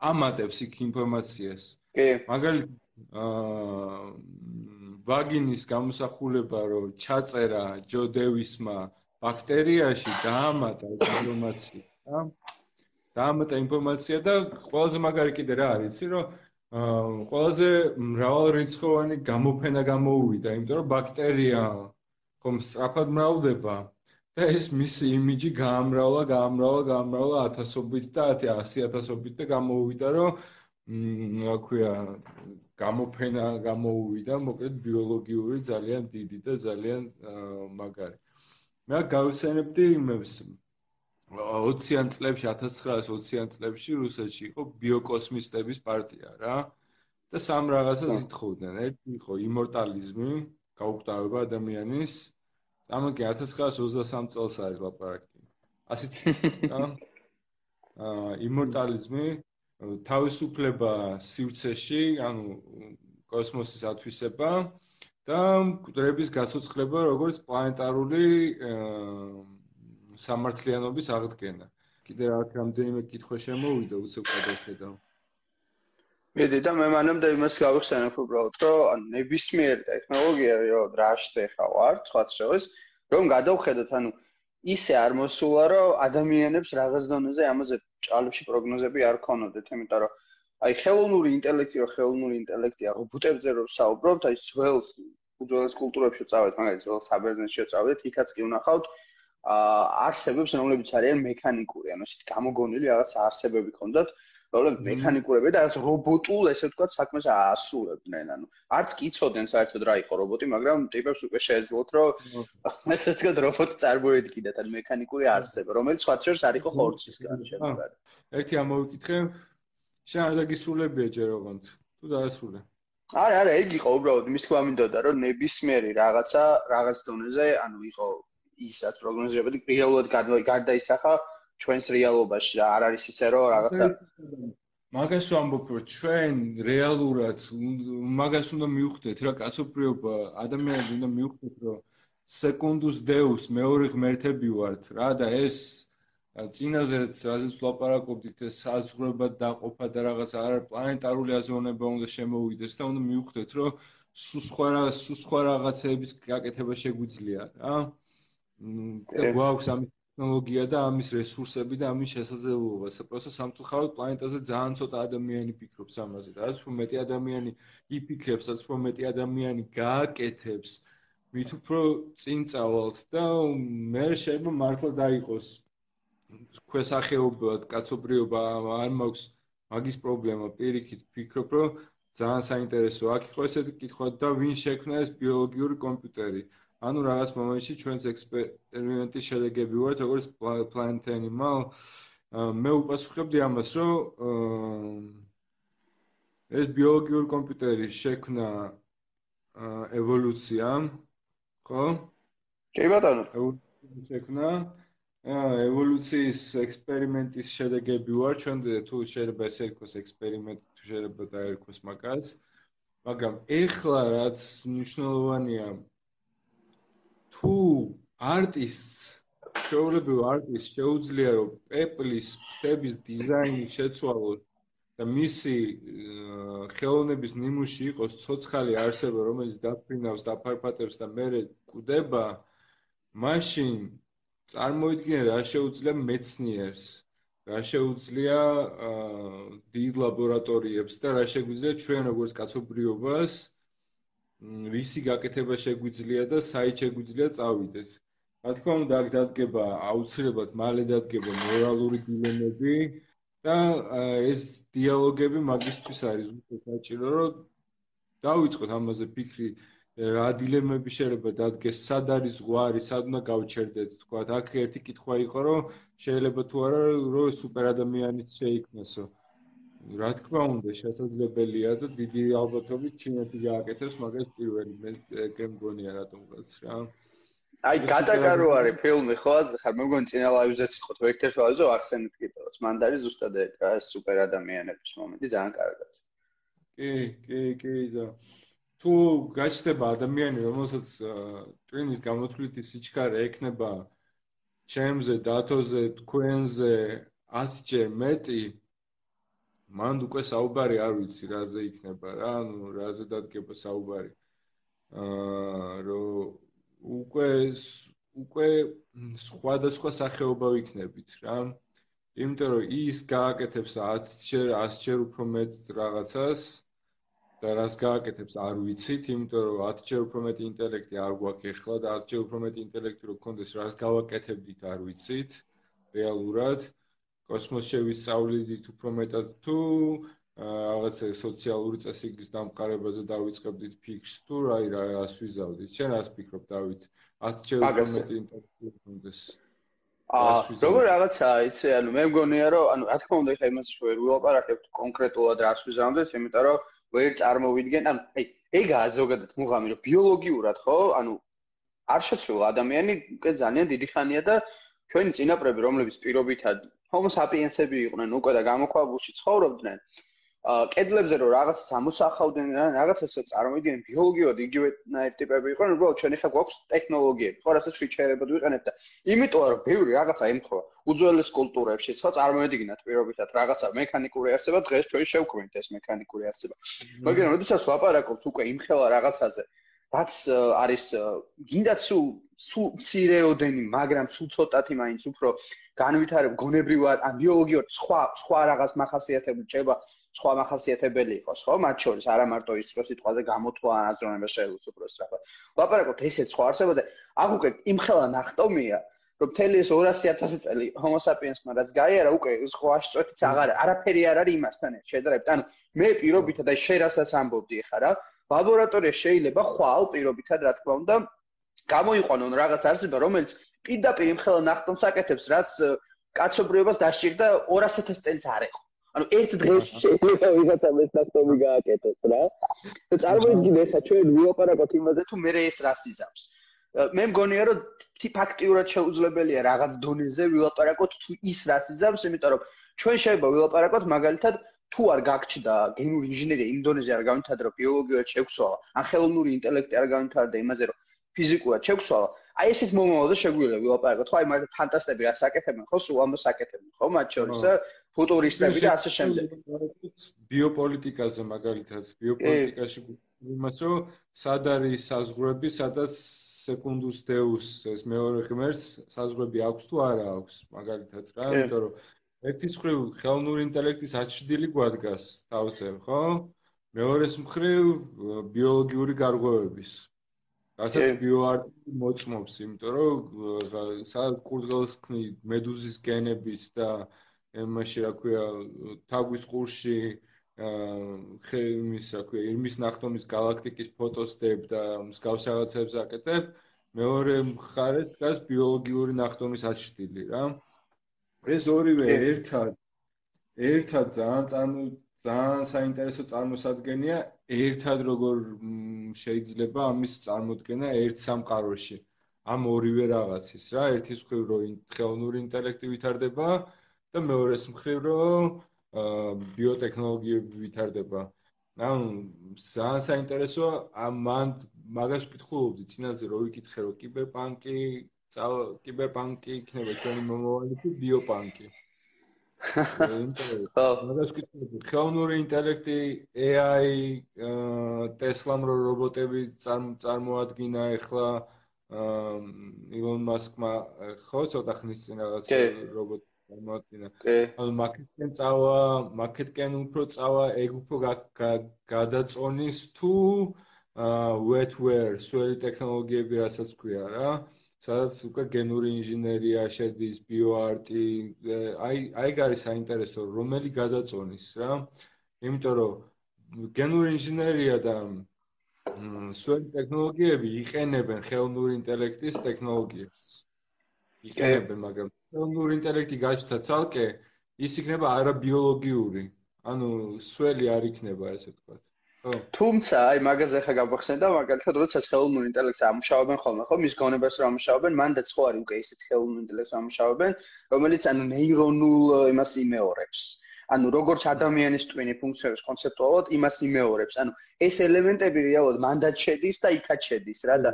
ამატებს იქ ინფორმაციას.
კი.
მაგალითად აა ვაგინის გამოსახულება რომ ჩაწერა ჯო დევისმა ბაქტერიაში დაამატა ინფორმაცია. დაამატა ინფორმაცია და ყველაზე მაგარი კიდე რა არის? იცი რომ აა ყველაზე მრავალრიცხოვანი გამოფენა გამოუვიდა იმიტომ რომ ბაქტერია ხომ სწრაფად მრავლდება და ეს მისი იმიჯი გაამრავლა, გაამრავლა, გაამრავლა ათასობით და 100000ობით და გამოუვიდა, რომ რა ქვია, გამოფენა გამოუვიდა, მოკლედ ბიოლოგიური ძალიან დიდი და ძალიან მაგარი. მე გავხსენებდი იმებს 20-იან წლებში 1920-იან წლებში რუსეთში იყო ბიოკოსმისტების პარტია რა და სამ რაღაცას ითხოვდნენ. ერთი იყო იმორტალიზმი, გაუკვდავება ადამიანის ამან კი 1923 წელს არის ლაპარაკი. ასეთ რა? [laughs] აა იმორტალიზმი, თავისუფლება სივრცეში, ანუ კოსმოსის ათვისება და მკვდრების გაცოცხლება, როგორც პლანეტარული სამართლიანობის აღდგენა. კიდე რა რამდენიმე კითხვა შემოვიდა, უცებ გადავხედავ.
მედი და მე მანამდე იმას გავიხსენებ უბრალოდ, რომ ნებისმიერი ტექნოლოგია, რომ რაშზე ხა ვარ, სხვა შევეს, რომ გადავხედოთ, ანუ ისე არ მოსულა, რომ ადამიანებს რაღაც დონეზე ამაზე ჭალებში პროგნოზები არ ქონოდეთ, იმიტომ რომ აი ხელოვნური ინტელექტი, რომ ხელოვნური ინტელექტია რობოტებზე რომ საუბრობთ, აი ძველს უძველეს კულტურებში წავედით, მაგალითად, ძველ საბერძნეთში წავედით, იქაც კი უნახავთ აა არსებებს, რომლებიც არიან მექანიკური, ანუ ისეთ გამოგონილი რაღაც არსებები ქონდათ, რომლებიც მექანიკურები და რაღაც რობოტულ, ესე ვთქვათ, საქმეს აასრულებდნენ. ანუ არც კი იცოდნენ საერთოდ რა იყო რობოტი, მაგრამ ტიპებს უკვე შეეძლოთ, რომ ესე ვთქვათ, რობოტი წარმოედგინათ ან მექანიკური არსება, რომელიც სხვა შორს არ იყო ხორცისგან შემოგარი.
ერთი ამოვიკითხე, შენ არ დაგისრულებია ჯერ ოღონდ. თუ დაასრულე.
არა, არა, ეგ იყო უბრალოდ მის თქვა მინდოდა, რომ ნებისმიერი რაღაცა რაღაც დონეზე, ანუ იყო ისაც პროგნოზირებოდი, რეალურად გარდაისახა ჩვენს რეალობაში რა არ არის ისე რომ რაღაცა
მაგას ვამბობ რომ ჩვენ რეალურად მაგას უნდა მივხვდეთ რა კაცობრიობა ადამიანები უნდა მივხვდეთ რომ სეკუნდუს დეუს მეორე ღმერთები ვართ რა და ეს წინაზე რაზეც ვლაპარაკობდით ეს საზღვრება დაყოფა და რაღაც არ პლანეტარული აზროვნება უნდა შემოვიდეს და უნდა მივხვდეთ რომ სხვა სხვა რაღაცების გაკეთება შეგვიძლია რა. და გვაქვს ამის ტექნოლოგია და ამის რესურსები და ამის შესაძლებლობა. საპროტესტო სამწუხაროდ პლანეტაზე ძალიან ცოტა ადამიანი ფიქრობს ამაზე. რაც უფრო მეტი ადამიანი იფიქრებს, რაც უფრო მეტი ადამიანი გააკეთებს, მით უფრო წინ წავალთ და მე შეიძლება მართლა დაიყოს ქვესახეობად კაცობრიობა არ მაქვს მაგის პრობლემა პირიქით ფიქრობ რომ ძალიან საინტერესო აქ იყო ესეთი კითხვა და ვინ შექმნა ეს ბიოლოგიური კომპიუტერი ანუ რაღაც მომენტში ჩვენს ექსპერიმენტის შედეგები ვართ როგორც planet animal მე უპასუხებდი ამას რომ ეს ბიოლოგიური კომპიუტერი შექმნა ევოლუციამ ხო?
კი ბატონო.
შექმნა ევოლუციის ექსპერიმენტის შედეგები ვარ ჩვენ თუ შეიძლება ესე იყოს ექსპერიმენტი თუ შეიძლება დაერქოს მაგას. მაგრამ ეხლა რაც მნიშვნელოვანია თუ არტისტს შეულებრივ არტისტს შეუძლია რომ პეპლის ფების დიზაინი შეცვალოს და მისი ხელოვნების ნიმუში იყოს ცოცხალი არსება, რომელიც დაფრინავს და ფარფატებს და მერე კვდება, მაშინ წარმოიდგინე რა შეუძლია მეცნიერს, რა შეუძლია დიდ ლაბორატორიებს და რა შეგვიძლია ჩვენ როგორც კაცობრიობას რისი გაკეთება შეგვიძლია და საით შეგვიძლია წავიდეთ. რა თქმა უნდა, აქ დადგება აუცილებლად მალე დადგება მორალური დილემები, და ეს დიალოგები მაგისტრის არის უფრო საჭირო რომ დავიწყოთ ამაზე ფიქრი რა დილემები შეიძლება დადგეს სად არის ზღვარი სად უნდა გავჩერდეთ თქვა აქ ერთი კითხვა იყო რომ შეიძლება თუ არა რომ სუპერ ადამიანიც შეიქმნასო რა თქმა უნდა შესაძლებელია და დიდი ალბათობით ჩინეთი გააკეთებს მაგას პირველი მე გემგონია რატომღაც რა.
აი გადაკარო არის ფილმი ხო? ხარ მე მგონი წინა ლაივზეც იყო თუ ერთ-ერთი ლაივზე ახსენეთ კიდევაც მან არის ზუსტად ეს სუპერ ადამიანების მომენტი ძალიან კარგად.
კი კი კი და თუ გაჩნდება ადამიანი რომელსაც ტვინის გამოთვლითი სიჩქარე ექნება ჩემზე დათოზე თქვენზე 100ჯერ მეტი მანდ უკვე საუბარი არ ვიცი რაზე იქნება რა ანუ რაზე დადგება საუბარი აა რომ უკვე უკვე სხვადასხვა სახეობა ვიქნებით რა. იმიტომ რომ ის გააკეთებს 10-ჯერ, 100-ჯერ უფრო მეტ რაღაცას და რას გააკეთებს არ ვიცით, იმიტომ რომ 10-ჯერ უფრო მეტი ინტელექტი არ გვაქვს ახლა და 10-ჯერ უფრო მეტი ინტელექტი რო გქონდეს, რას გავაკეთებდით არ ვიცით რეალურად. კოსმოსში შევისწავლიდით უფრო მეტად თუ რაღაცა სოციალური წესრიგის დამყარებაზე დავიწყებდით ფიქრს თუ რა ირა რას ვიზავდით? შენ რას ფიქრობ დავით? 10 ჯერ მეტი ინტერესი კონდეს
აა როგორ რაღაცა იცი ანუ მე მგონია რომ ანუ რა თქმა უნდა ეხა იმას შევერ ვილაპარაკებთ კონკრეტულად რას ვიზავდით იმიტომ რომ ვერ წარმოვიდგენ ანუ აი ეგაა ზოგადად მუღამი რომ ბიოლოგიურად ხო? ანუ არ შეცვლა ადამიანი უკვე ძალიან დიდი ხანია და ჩვენი წინაპრები რომლებიც პირობითად homo sapiens-ები იყვნენ უკვე და გამოქვაბულში ცხოვრობდნენ. კედლებზე რომ რაღაცას ამოსახავდნენ რა რაღაცას წარმოვიდგენ ბიოლოგიურად იგივე ტიპები იყვნენ უბრალოდ ჩვენ ახლა გვაქვს ტექნოლოგიები ხო რასაც ვიჩერებად ვიყენებთ და იმიტომ რომ ბევრი რაღაცა ემთხვევა. უძველეს კულტურებში ხო წარმოვიდგინათ პირობითად რაღაცა მექანიკური არსება დღეს ჩვენ შევქმნით ეს მექანიკური არსება. მაგრამ როდესაც ვაპარაკობთ უკვე იმ ხელა რაღაცაზე რაც არის გინდათ სულ სულ მცირეოდენი მაგრამ სულ ცოტათი მაინც უფრო განვითარებ გონებრივად ან ბიოლოგიურად სხვა სხვა რაღაც მახასიათებლი ჭება სხვა მახასიათებელი იყოს, ხო? მათ შორის არა მარტო ის რო სიტყვაზე გამოთვლა ან აზროვნება შეიძლება უფრო სწრაფად. ვაპარაკოთ ესეც სხვა არსებობაზე. აქ უკვე იმხელა ნახტომია, რომ მთელი ეს 200.000 წელი Homo sapiens-მა რაც გაიარა, უკვე სხვა შეწყვეტიც აღარ არაფერი არ არის იმასთან შედარებით. ანუ მე პირობითად აი შენ რასაც ამბობდი ხა რა, ლაბორატორია შეიძლება ხვალ პირობითად რა თქმა უნდა გამოიყვანონ რაღაც არსება, რომელიც პირდაპირ იმხელა ნახტომს აკეთებს, რაც კაცობრიობას დასჭირდა 200.000 წელს არ ეხო. ანუ ერთ დღეში შეიძლება ვიღაცამ ეს ნახტომი გააკეთოს რა. და წარმოიდგინე ხა ჩვენ ვიოპარაკოთ იმაზე თუ მე ეს რას იზამს. მე მგონია რომ ფაქტიურად შეუძლებელია რაღაც დონეზე ვილაპარაკოთ თუ ის რას იზამს, იმიტომ რომ ჩვენ შეიძლება ვილაპარაკოთ მაგალითად თუ არ გაგჩნდა გენური ინჟინერია იმ დონეზე არ განვითარდა რომ ბიოლოგიურად შევცვალა, ან ხელოვნური ინტელექტი არ განვითარდა იმაზე რომ ფიზიკურად შევცვალა. აი ესეთ მომავალზე შეგვიძლია ვილაპარაკოთ. ხო აი მაგ ფანტასტები რას აკეთებენ ხო სულ ამას აკეთებენ ხო მათ შორის ფუტურისტები და ასე შემდეგ.
ბიოპოლიტიკაზე მაგალითად, ბიოპოლიტიკაში იმას რომ სად არის საზღვრები, სადაც სეკუნდუს დეუს ეს მეორე ღმერთს საზღვრები აქვს თუ არა აქვს? მაგალითად რა, იმიტომ რომ ერთის მხრივ ხელოვნური ინტელექტის აჩრდილი გვადგას თავზე, ხო? მეორეს მხრივ ბიოლოგიური გარღვევების. რასაც ბიოარტი მოწმობს, იმიტომ რომ სადაც კურდღელს ქნი მედუზის გენების და იმაში რა ქვია თაგვის ყურში ხემის რა ქვია ირმის ნახტომის galaktikis ფოტოს დებ და მსგავს რაღაცებს აკეთებ. მეორე მხარეს დგას ბიოლოგიური ნახტომის აჩრდილი რა. ეს ორივე ერთად ერთად ძალიან წარმო ძალიან საინტერესო წარმოსადგენია. ერთად როგორ შეიძლება ამის წარმოქმნა ერთ სამყაროში. ამ ორივე რაღაცის რა. ერთის მხრივ რომ ხელოვნური ინტელექტი ვითარდება და მეორეს მხრივ რომ ბიოტექნოლოგიები ვითარდება. ანუ ძალიან საინტერესოა ამ მან მაგას ვკითხულობდი წინაზე რომ ვიკითხე რომ კიბერპანკი კიბერპანკი იქნება ჩვენი მომავალი თუ ბიოპანკი? [laughs] ხო, მაგას კითხები. ხელოვნური ინტელექტი, AI, Tesla-მ რო რობოტები წარმოადგინა ახლა ილონ მასკმა ხო ცოტა ხნის წინ რაღაც რობოტი წარმოადგინა. ანუ მარკეტინგ წავა, მარკეტინგ უფრო წავა, ეგ უფრო გადაწონის თუ wetware, სველი ტექნოლოგიები რასაც ქვია რა. სადაც უკვე გენური ინჟინერია შედის, ბიოარტი, აი აი გარი საინტერესო, რომელი გადაწონის რა. იმიტომ რომ გენური ინჟინერია და სველი ტექნოლოგიები იყენებენ ხელოვნური ინტელექტის ტექნოლოგიებს. იყენებენ, მაგრამ ხელოვნური ინტელექტი გაჩნდა ცალკე, ის იქნება არაბიოლოგიური. ანუ სველი არ იქნება, ესე ვთქვათ.
თუმცა აი მაგაზე ხა გავახსენდა მაგალითად როდესაც ხელოვნურ ინტელექტს ამუშავებენ ხოლმე ხო მის გონებას რომ ამუშავებენ მანდაც ხო არის უკვე ისეთ ხელოვნურ ინტელექტს ამუშავებენ რომელიც ანუ ნეირონულ იმას იმეორებს ანუ როგორც ადამიანის ტვინი ფუნქციონირებს კონცეპტუალურად იმას იმეორებს. ანუ ეს ელემენტები რეალურად მანდაც შედის და იქაც შედის რა და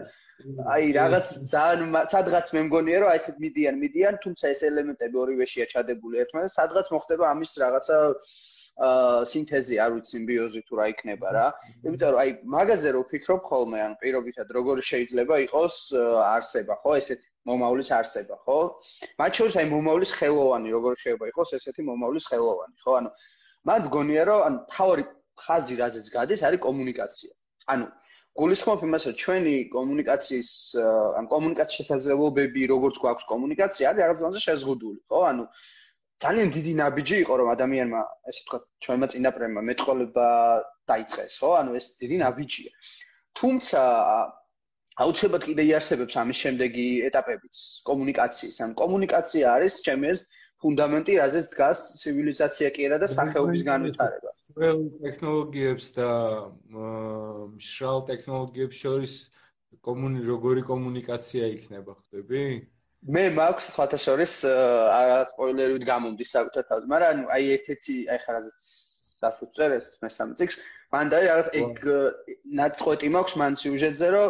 აი რაღაც ძალიან სადღაც მე მგონია რომ აი ესეთ მიდიან მიდიან თუმცა ეს ელემენტები ორივეშია ჩადებული ერთმანეთს სადღაც მოხდება ამის რაღაცა სინთეზი არ ვიცი სიმბიოზი თუ რა იქნება რა. იმიტომ რომ აი მაგაზე რო ვფიქრობ ხოლმე, ან პირობითად როგორ შეიძლება იყოს არსება, ხო, ესეთი მომავლის არსება, ხო? მათ შორის აი მომავლის ხელოვანი როგორ შეიძლება იყოს ესეთი მომავლის ხელოვანი, ხო? ანუ მათ გონია რომ ან თავი ხაზი რაზეც გადის არის კომუნიკაცია. ანუ გულისხმობ იმას რომ ჩვენი კომუნიკაციის ან კომუნიკაციის შესაძლებლობები როგორც გვაქვს კომუნიკაცია არის რაღაც ზონაზე შეზღუდული, ხო? ანუ ძალიან დიდი ნაბიჯი იყო რომ ადამიანმა ესე თქვა ჩვენმა წინაპრებმა მეტყოლება დაიწყეს ხო? ანუ ეს დიდი ნაბიჯია. თუმცა აუცილებლად კიდე იარსებებს ამის შემდეგი ეტაპებიც კომუნიკაციის. ან კომუნიკაცია არის ჩემი ეს ფუნდამენტი რაზეც დგას ცივილიზაცია კი არა და სახეობის განვითარება.
ყველ ტექნოლოგიებს და მშრალ ტექნოლოგიებს შორის კომუნი როგორი კომუნიკაცია იქნება ხდები?
მე მაქვს სხვათა შორის აა სპოილერით გამომდის საკუთარ თავზე, მაგრამ აი ერთ-ერთი აი ხარაზეც დასუც წერეს მესამე წიგს, მან და რაღაც ეგ ნაწყვეტი მაქვს მან სიუჟეტზე, რომ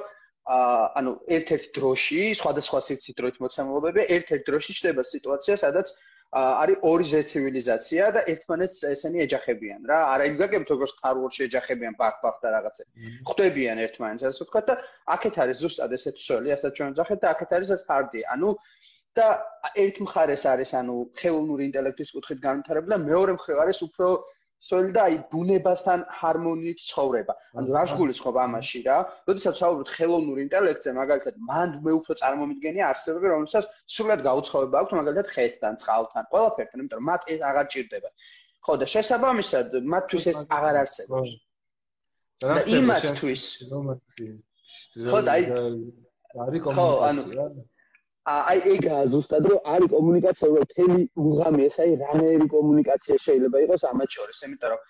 აა ანუ ერთ-ერთ დროში, სხვადასხვა სივრცით დროით მოცემულობები, ერთ-ერთ დროში ჩდება სიტუაცია, სადაც არის ორი ზე ცივილიზაცია და ერთმანეთს ესენი ეჯახებიან რა. არა იმ გაგებთ როგორც Star Wars-ში ეჯახებიან ბახ-ბახ და რაღაცები. ხვდებიან ერთმანეთს, ასე ვთქვა და აქეთ არის ზუსტად ესეთი სული, ასე ჩვენ ვძახეთ და აქეთ არის ეს hard-ი. ანუ და ერთ მხარეს არის ანუ ხელოვნური ინტელექტის კუთხით განვითარება და მეორე მხრივ არის უფრო და აი ბუნებასთან ჰარმონიით ცხოვრება. ანუ რა გულისხმობ ამაში რა? როდესაც საუბრობთ ხელოვნურ ინტელექტზე, მაგალითად, მან მე უფრო წარმომიდგენია არსებები, რომელსაც სულად გაუცხოება აქვს მაგალითად ხესთან, წყალთან, ყველაფერთან, იმიტომ რომ მათ ეს აღარ ჭირდება. ხო და შესაბამისად, მათთვის ეს აღარ არსებობს. და იმათთვის ხო და აი
არის კომუნიკაცია.
აი ეგაა ზუსტად რომ არის კომუნიკაცია რომ თელი უღამი ეს აი რანერი კომუნიკაცია შეიძლება იყოს ამათ შორის იმიტომ რომ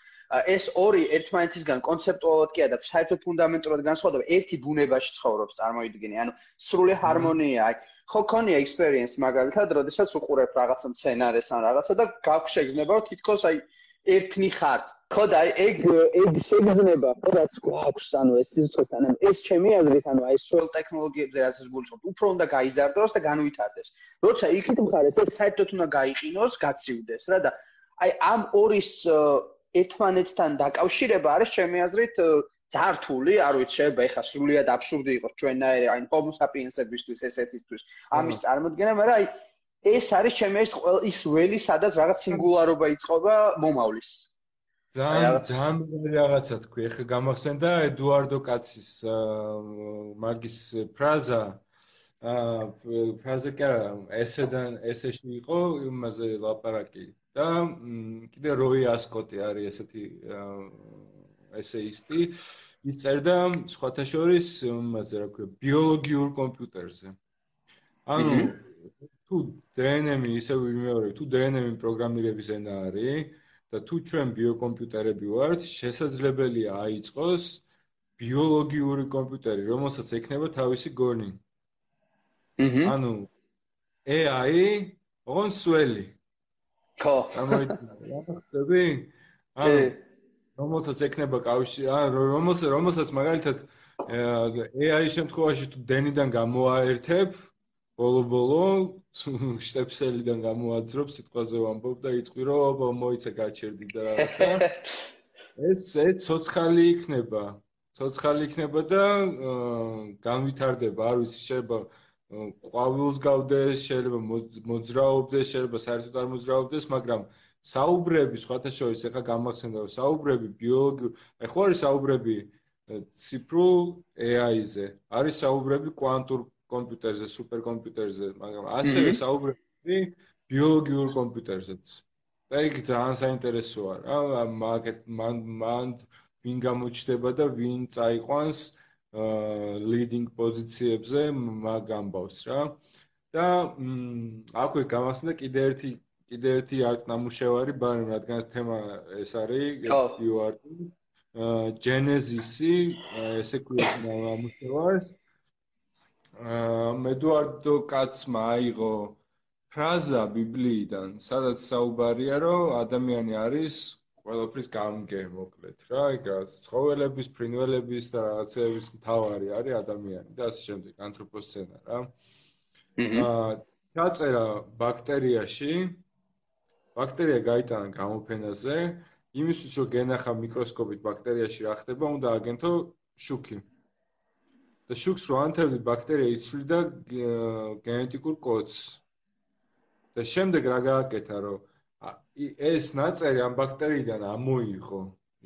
ეს ორი ერთმანეთისგან კონცეპტუალურად კი არა და საერთოდ ფუნდამენტურად განსხვავდება ერთი ბუნებაში ცხოვრობს წარმოიდგინე ანუ სრული ჰარმონია აი ხო ქონია ექსპერიენს მაგალითად როდესაც უყურებ რაღაცა სცენარეს ან რაღაცა და გაქვს შეგზნება რომ თითქოს აი ერთნი ხართ. ხო და ეგ ეგ შეგრძნება ხო რაც გვაქვს ანუ ეს სიცხეს ანუ ეს ჩემი აზრით ანუ აი სულ ტექნოლოგიებზე რასაც გულისხმობ უფრო უნდა გაიზარდოს და განვითარდეს. როცა იქით მხარეს ეს საერთოდ უნდა გაიყინოს გაციudes რა და აი ამ ორის ერთმანეთთან დაკავშირება არის ჩემი აზრით ძართული არ ვიცი შეიძლება ეხა სრულიად აბსურდი იყოს ჩვენნაირი აი homo sapiens-ებისთვის ესეთისთვის ამის წარმოქმნა მაგრამ აი ეს არის ჩემი ეს ის ველი სადაც რაღაც სინგულარობა იწყობა მომავლის
ძალიან ძალიან რაღაცა თქვი, ეხა გამახსენდა ედუარდო კაცის მაგის ფრაზა. აა ფრაზა კი არა, ესედან ესეში იყო იმაზე ლაპარაკი და კიდე როი ასკოტი არის ესეთი ესეისტი. ის წერდა სხვათა შორის იმაზე რა ქვია, ბიოლოგიურ კომპიუტერზე. ანუ თუ DNM-ი ისე ვიმეორებ, თუ DNM-ი პროგრამირების ენა არის, და თუ ჩვენ ბიოკომპიუტერები ვართ, შესაძლებელია აიწყოს ბიოლოგიური კომპიუტერი, რომელსაც ექნება თავისი გონი.
აჰა.
ანუ AI ოღონ სველი.
ხო.
ამოიწევი? ანუ რომელსაც ექნება კავშირი, რომელსაც რომელსაც მაგალითად AI შემთხვევაში თუ დენიდან გამოაერთებ, ბოლო-ბოლო შტეფსელიდან გამოაძრობ სიტყვაზე ვამბობ და იტყვი რომ მოიცა გაჩერდი და რაღაცა [laughs] ეს ეს ცოცხალი იქნება. ცოცხალი იქნება და განვითარდება. არ ვიცი შეიძლება ყვავილს გავდეს შეიძლება მოძრაობდეს შეიძლება საერთოდ არ მოძრაობდეს მაგრამ საუბრები სხვათა შორის ეხა გამახსენდა საუბრები ბიოლოგი ეხლა არის საუბრები ციფრულ AI-ზე არის საუბრები კვანტურ კომპიუტერზე, სუპერკომპიუტერზე, მაგრამ ასევე საუბრები ბიოლოგიურ კომპიუტერზეც. და იქ ძალიან საინტერესოა რა, მაგეთ მან მან ვინ გამოჩდება და ვინ წაიყვანს აა leading პოზიციებზე მაგ ამბავს რა. და აქვე გამახსენდა კიდე ერთი კიდე ერთი არტ ნამუშევარი, ბარემ რადგან თემა ეს არის ბიოარტი. აა ჯენეზისი, ესე ქვია ნამუშევარს. მედუარდო კაცმა აიღო ფრაზა ბიბლიიდან, სადაც საუბარია, რომ ადამიანი არის ყველაფრის გამგე, მოკლედ რა, იქ რა ცხოველების, ფრინველების და რაღაცების მთავარი არის ადამიანი და ასე შემდეგ, ანთროპოსცენა რა. აა ჩაწერა ბაქტერიაში ბაქტერია გაიტანა გამოფენაზე, იმისთვის რომ გენახა მიკროსკოპით ბაქტერიაში რა ხდება, უნდა აგენთო შუქი. და შუქს რო ანთებდი ბაქტერია იცვლიდა გენეტიკურ კოდს და შემდეგ რა გააკეთა რომ ეს ნაწერი ამ ბაქტორიიდან ამოიღო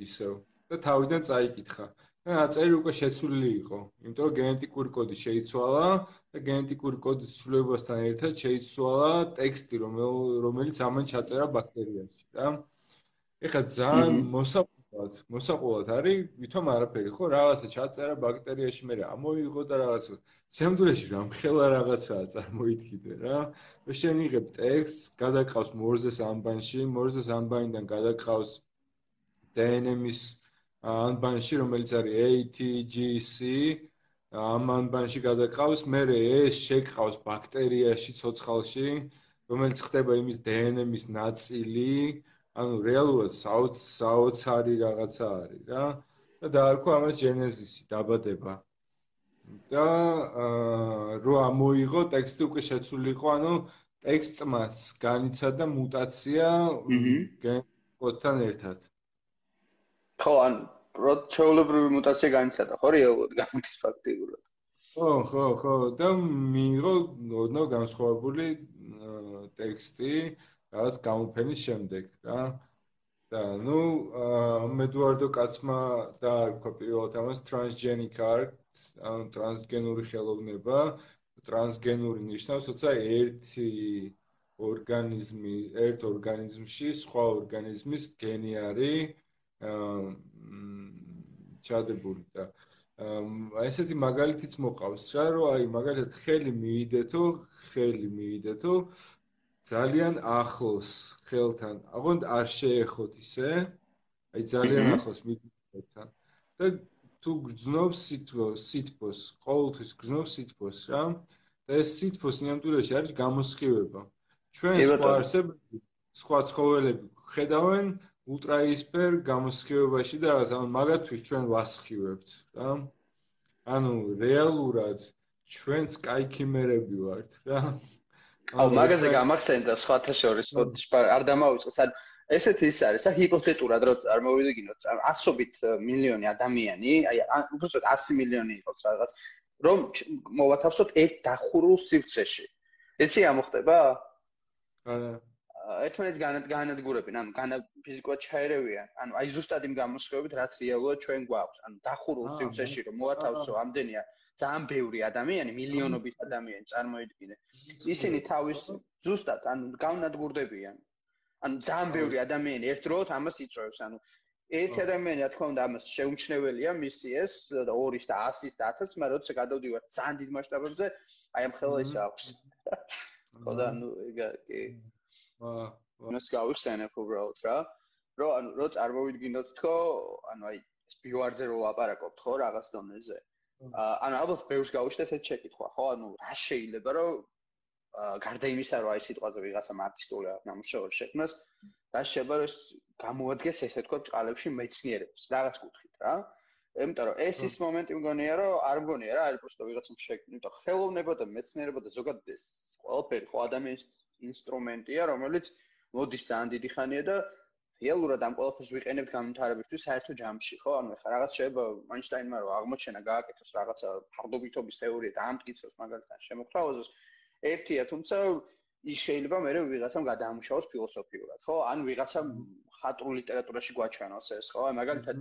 ისევ. და თავიდან წაიკითხა. და ნაწერი უკვე შეცვლილი იყო იმიტომ რომ გენეტიკური კოდი შეიცვალა და გენეტიკური კოდის ცვლილებასთან ერთად შეიცვალა ტექსტი რომელიც ამან ჩაწერა ბაქტერიაში რა. ეხლა ძალიან მოსა ვთქვათ, მოსაყოლად არის, ვითომ არაფერი ხო, რაღაცა ჩაწერა ბაქტერიაში, მე ამოიღო და რაღაცა სამდრეში რამხელა რაღაცაა წარმოიდგინე რა. მე შენიღებ ტექსტს, გადაყავს მორზეს ანბანში, მორზეს ანბანიდან გადაყავს DNM-ის ანბანში, რომელიც არის ATGC ამ ანბანში გადაყავს, მე ეს შეკყავს ბაქტერიაში, ცოცხალში, რომელიც ხდება იმის DNM-ის ნაწილი. ანუ რეალურად საოცარი რაღაცა არის რა და დაარქვა ამას ჯენეზისი დაბადება. და აა რო ამოიღო ტექსტი უკვე შეცვლილიყო ანუ ტექსტმაც განიცადა მუტაცია კოდთან ერთად.
ხო ან პროჩეულებრივი მუტაცია განიცადა ხო რეალურად გამოდის ფაქტიურად.
ხო ხო ხო. და მიიღო ოდნავ განსხვავებული ტექსტი რაღაც გამოფენის შემდეგ რა. და ნუ მედუარდო კაცმა დაარქვა პირველად ამას transgenic art ან ტრანსგენური ხელოვნება ტრანსგენური ნიშნავს თორსა ერთი ორგანიზმი ერთ ორგანიზმში სხვა ორგანიზმის გენი არის ჩადებული და აი ესეთი მაგალითიც მოყავს რა რომ აი მაგალითად ხელი მიიდეთო ხელი მიიდეთო ძალიან ახლოს ხელთან. აღონდ არ შეეხოთ ისე. აი ძალიან ახლოს მიდიხოთან. და თუ გძნობს სითბო, სითბოს, ყოველთვის გძნობს სითბოს რა. და ეს სითბოს ნიამტურაში არის გამოსხივება. ჩვენ სხვა არსებები, სხვა ცხოველები ხედავენ ультраისფერ გამოსხივებაში და რაღაც, ანუ მაგათვის ჩვენ ვასხივებთ რა. ანუ რეალურად ჩვენც კაი ქიმერები ვართ რა.
აუ მაგაზე გამახსენდა სხვათა შორის არ დამავიწყოს ან ესეთი ის არის ა ჰიპოთეტურად რომ წარმოვიდგინოთ ასობით მილიონი ადამიანი აი უბრალოდ 100 მილიონი იყოს რაღაც რომ მოვათავსოთ ერთ დახურულ სივრცეში ეცი ამოხდება
არა
ერთმანეთს განადგურებენ, ანუ ფიზიკურად ჩაერევიან, ანუ აი ზუსტად იმ გამოსხივებით, რაც რეალურად ჩვენ გვაქვს. ანუ დახურულ სივრცეში რომ მოათავსო ამდენია ძალიან ბევრი ადამიანი, მილიონობით ადამიანი წარმოიდგინე. ისინი თავის ზუსტად ანუ გავნადგურდებიან. ანუ ძალიან ბევრი ადამიანი ერთ დროით ამას იწვევს, ანუ ერთი ადამიანი რა თქმა უნდა ამას შეუმჩნეველია მისი ეს 2-ის და 100-ის და 1000-ის, მაგრამ როცა გადავდივართ ძალიან დიდ მასშტაბებზე, აი ამ ხელა ის აქვს. ხო და ანუ ეგა კი. აა, მას გავიხსენებ უბრალოდ რა. რომ ანუ რო წარმოვიდგინოთ თქო, ანუ აი ეს ბივარძე რო ლაპარაკობთ ხო რაღაც დონეზე. აა ანუ ალბათ ბევრს გავიშტეს ეს შეკითხვა ხო? ანუ რა შეიძლება რომ გარდა იმისა რომ აი სიტყვაზე ვიღაცა არტისტული ნამუშევარი შექმნას რა შეიძლება რომ გამოადგეს ესე თქო ჭყალებში მეცნიერებს. რაღაც კუთხით რა. იმიტომ რომ ეს ის მომენტი მგონია რომ არ მგონია რა არის პროსტო ვიღაცამ შექმნი იმიტომ ხელოვნება და მეცნიერება და ზოგადად ეს ყველაფერი ხო ადამიანის ინსტრუმენტია, რომელიც მოდის ძალიან დიდი ხანია და რეალურად ამ ყველაფერს ვიყენებთ განვითარებისთვის საერთო ჯამში, ხო? ანუ ეხლა რაღაც შეიძლება აინშტაინმა რომ აღმოჩენა გააკეთოს რაღაცა ფარდობითობის თეორია და ამტკიცოს მაგალითად შემოგვთავაზოს ერთია, თუმცა ის შეიძლება მე ვიღაცამ გადაამუშავოს ფილოსოფიურად, ხო? ან ვიღაცამ ხატრულ ლიტერატურაში გვაჩვენოს ეს, ხო? მაგალითად,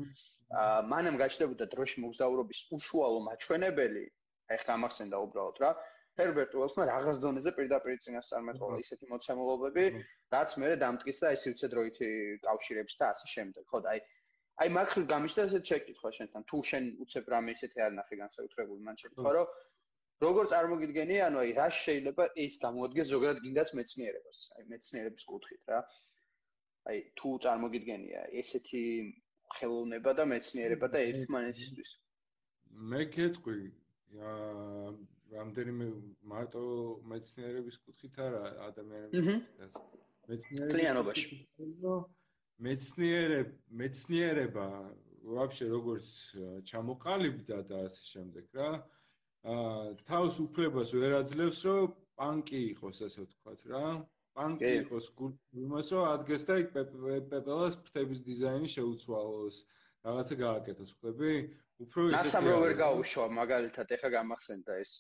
აა მანამ გაჩნდებოდა დროში მოგზაურობის უშუალო მაჩვენებელი, აი ხა გამახსენდა უბრალოდ რა. ჰერბერტ უელსმა რაღაც დონეზე პირდაპირ წინასწარმეტყველა ისეთი მოცემულობები, რაც მე დამტკიცდა ეს სივრცე დროითი კავშირებს და ასე შემდეგ. ხო, აი აი მაგხრივ გამიშდა ესეთ შეკითხვა შენთან. თუ შენ უცებ რამე ისეთი არ ნახე განსაკუთრებული მან შეკითხვა, რომ როგორ წარმოგიდგენი, ანუ აი რა შეიძლება ის გამოადგეს ზოგადად გინდაც მეცნიერებას, აი მეცნიერების კუთხით რა. აი თუ წარმოგიდგენია ესეთი ხელოვნება და მეცნიერება და ერთმანეთისთვის.
მე გეტყვი აა რამდენიმე მარტო მეცნიერების კუთხით არა ადამიანების კუთხით. მეცნიერების მეცნიერებ მეცნიერება ვაფშე როგორც ჩამოყალიბდა და ასე შემდეგ რა. აა თავს უფლებას ვერ აძლევს რომ პანკი იყოს ასე ვთქვათ რა. პანკი იყოს გულში იმას რომ ადგეს და იქ პეპელას ფრთების დიზაინი შეუცვალოს. რაღაცა გააკეთოს, ხვდები? უფრო
ისეთი ნაცამ რო ვერ გაუშვა, მაგალითად, ეხა გამახსენდა ეს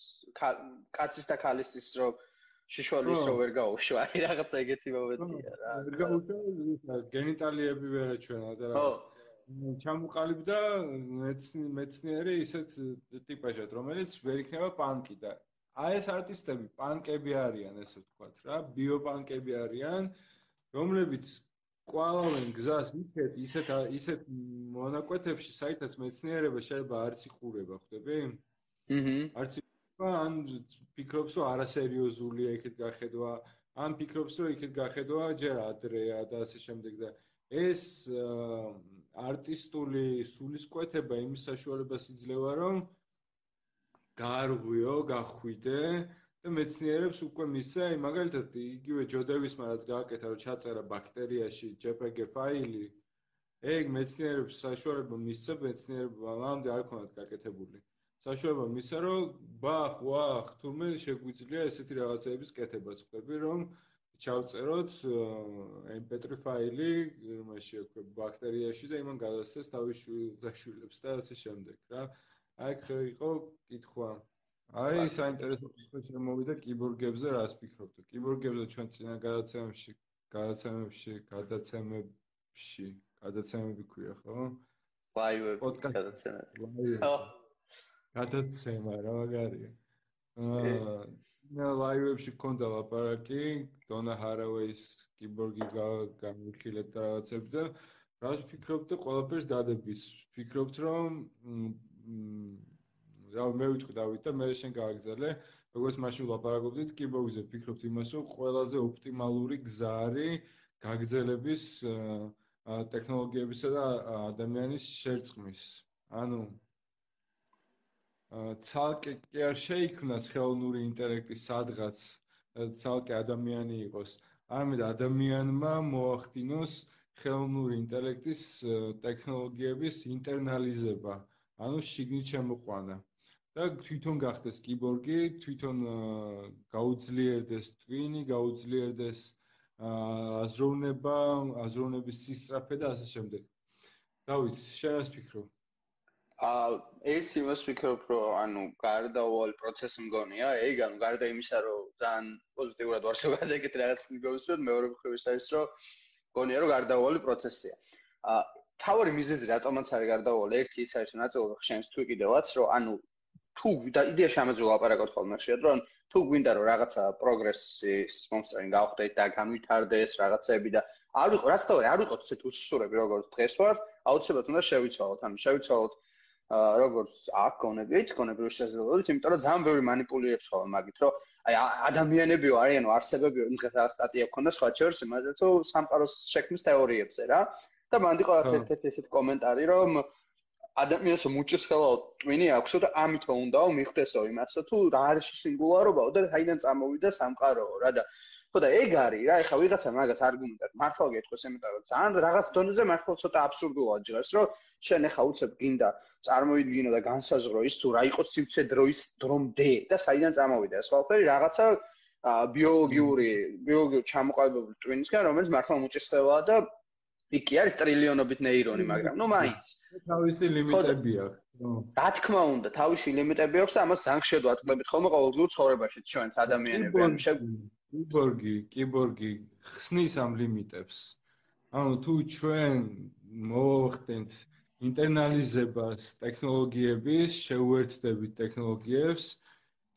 კაცის და ქალისთვის რო შიშვალის რო ვერ გაუშვა, აი რაღაცა ეგეთი მომენტია რა.
ვერ გაუშვა, გენიტალიები ვერ აჩვენა და რა. ჩამოყალიბდა მეცნიერი ისეთ ტიპაჟად, რომელიც ვერ იქნება პანკი და აი ეს არტისტები პანკები არიან, ესე ვთქვათ რა, ბიოპანკები არიან, რომლებიც ყვავენ გზას იქეთ ისეთ ისეთ მონაკვეთებში, საითაც მეცნიერება შეიძლება არც იყურება, ხვდები?
აჰა.
არც ან ფიქრობს, რომ არასერიოზულია იქით გახედვა, ან ფიქრობს, რომ იქით გახედვა ჯერ ადრეა და ასე შემდეგ და ეს არტისტული სულისკვეთება იმის საშუალებას იძლევა, რომ გაარღვიო, გახვიდე და მეცნიერებს უკვე მისცა, აი მაგალითად იგივე ჯოდევისმა რაც გააკეთა, რომ ჩაწერა ბაქტერიაში JPG ფაილი, ეგ მეცნიერებს საშუალება მისცა, მეცნიერებმა ამამდე არ ქონათ გაკეთებული. საშუალება მისცა, რომ ბახ, ვახ, თურმე შეგვიძლია ესეთი რაღაცეების კეთებაც, ხვდები, რომ ჩავწეროთ MP3 ფაილი იმაში უკვე ბაქტერიაში და იმან გადასცეს თავის შვილებს და ასე შემდეგ, რა. აქ იყო კითხვა. აი საინტერესო კითხვა შემოვიდა კიბორგებზე რას ფიქრობთ? კიბორგებზე ჩვენ წინა გადაცემებში, გადაცემებში, გადაცემებში, გადაცემები ქვია, ხო?
ლაივები, გადაცემები.
ხო. გადაცემა რა მაგარია. აა, წინა ლაივებში ქონდა ლაპარაკი, დონა ჰარავეის კიბორგი გამიხილეთ და რაღაცები და რას ფიქრობთ ყველაფერს დადებით? ფიქრობთ რომ რა მე ვიტყვი დავით და მე შენ გააგზავნე როგორც მაშინ ვლაპარაკობდით კიბოუზე ფიქრობთ იმას რომ ყველაზე ოპტიმალური გზა არის გაგზელების ტექნოლოგიებისა და ადამიანის შერწყმის. ანუ ცალკე კი არ შეიქმნას ხელოვნური ინტელექტი სადღაც ცალკე ადამიანი იყოს. არამედ ადამიანმა მოახდინოს ხელოვნური ინტელექტის ტექნოლოგიების ინტერნალიზება. ანუ შიგნით შემოყვანა და თვითონ გახდეს კიბორგი, თვითონ გაუძლიერდეს ტვინი, გაუძლიერდეს აზროვნება, აზროვნების სისწრაფე და ასე შემდეგ. დავით, შენ რას ფიქრობ?
აა ერთ იმას ვფიქრობ, რომ ანუ გარდაუვალი პროცესი მგონია, ეგ ანუ გარდა იმისა, რომ ძალიან პოზიტიურად ვარ შეგადაგეთ რაღაც მიგოს, რომ მეორე მხრივ ის არის, რომ მგონია, რომ გარდაუვალი პროცესია. აა თავი მიზეზი რატომაც არის გარდაუვალი, ერთი ის არის, რომ ნაწილობრივ შენს თვი კიდევაც, რომ ანუ თუ და იდეაში ამაზე ვლაპარაკობთ ხოლმე ხშირად, რომ თუ გვინდა რომ რაღაცა პროგრესის მომსწრენი გავხდეთ და განვითარდეს რაღაცები და არ ვიყო, რაც თავი არ ვიყოთ ისეთ უსუსურები როგორც დღეს ვართ, აუცილებლად უნდა შევიცვალოთ, ანუ შევიცვალოთ როგორც აქ გონებით, გონებრივი შესაძლებლობით, იმიტომ რომ ძალიან ბევრი манипуლირებს ხოლმე მაგით, რომ აი ადამიანებიო არიანო არსებებიო, იმღეთ რა სტატია გქონდა სხვა შორს იმაზე თუ სამყაროს შექმნის თეორიებზე რა. და მანდი ყოველთვის ერთ-ერთი ესეთ კომენტარი, რომ ადამიანს მუჭის ხელა ტვინი აქვს და ამითო უნდაო მიხვდესო იმასო თუ რა არის სინგულარობაო და ჰაიდან წამოვიდა სამყაროო რა და ხო და ეგ არის რა, ეხლა ვიღაცა მაგას არგუმენტად მართლა გეტყვის, იმიტომ რომ ძალიან რაღაც დონეზე მართლა ცოტა აბსურდულად ჟღერს, რომ შენ ეხლა უცებ გინდა წარმოიდგინო და განსაზღვრო ის თუ რა იყოს სივცე დროის დრომდე და საიდან წამოვიდა ეს ყველაფერი რაღაცა ბიოლოგიური ბიოლოგიური ჩამოყალიბებული ტვინისგან, რომელიც მართლა უმჭისხელაა და იქ კი არის ტრილიონობით ნეირონი, მაგრამ ნუ მაინც
თავისი ლიმიტები აქვს.
რა თქმა უნდა, თავისი ლიმიტები აქვს და ამას ძალიან შეძლო აწლებით ხოლმე ყოველდღიურ ცხოვრებაში ჩვენს ადამიანებს.
კიბორგი, კიბორგი ხსნის ამ ლიმიტებს. ანუ თუ ჩვენ მოვხდენთ ინტერნალიზებას ტექნოლოგიების, შეუერთდებით ტექნოლოგიებს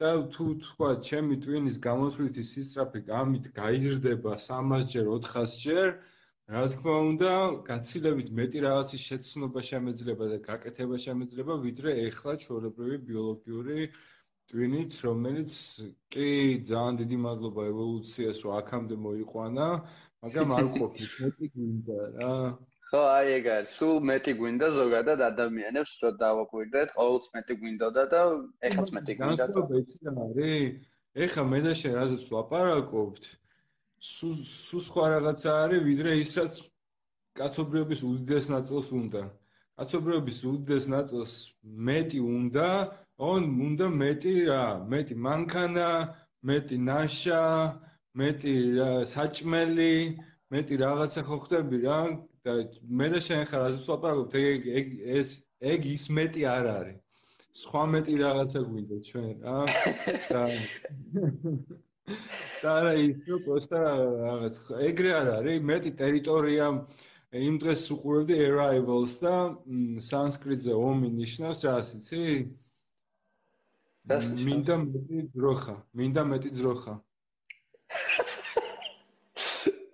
და თუ თქვა ჩემი ტვინის გამოთვლითი სისწრაფე გამით გაიზრდება 300ჯერ, 400ჯერ, რა თქმა უნდა, გაცილებით მეტი რაღაცის შეცნობა შემეძლება და გაკეთება შემეძლება, ვიდრე ეხლა ჩვეულებრივი ბიოლოგიური ტვინით, რომელიც კი ძალიან დიდი მადლობა ევოლუციას, რომ აქამდე მოიყვანა, მაგრამ არ ყოფილი [laughs] მეტი გვინდა რა.
ხო, აი ეგ არის. სულ მეტი გვინდა ზოგადად ადამიანებს, რომ დავაკვირდეთ, ყოველთვის მეტი გვინდოდა და ეხლაც მეტი გვინდა.
განსხვავება რა არის? ეხლა მე და შენ რაზეც ვაპარაკობთ? სუ სხვა რაღაცა არის ვიდრე ისაც კაცობრიობის უდიდეს ნაწილს უნდა. კაცობრიობის უდიდეს ნაწილს მეტი უნდა on უნდა მეტი რა მეტი მანქანა მეტი ნაშა მეტი საჭმელი მეტი რაღაცა ხო ხდები რა. და მე და შენ ხარ ასე ეგ ეგ ეს ეგ ის მეტი არ არის. სხვა მეტი რაღაცა გვინდა ჩვენ რა. [laughs] და და რა ის რო პოსტა რაღაც ეგრე არ არის მეტი ტერიტორია იმ დღეს უყურებდი arrivals და სანსკრიტზე ომი ნიშნავს რა იცი? მინდა მეტი ძროხა მინდა მეტი ძროხა.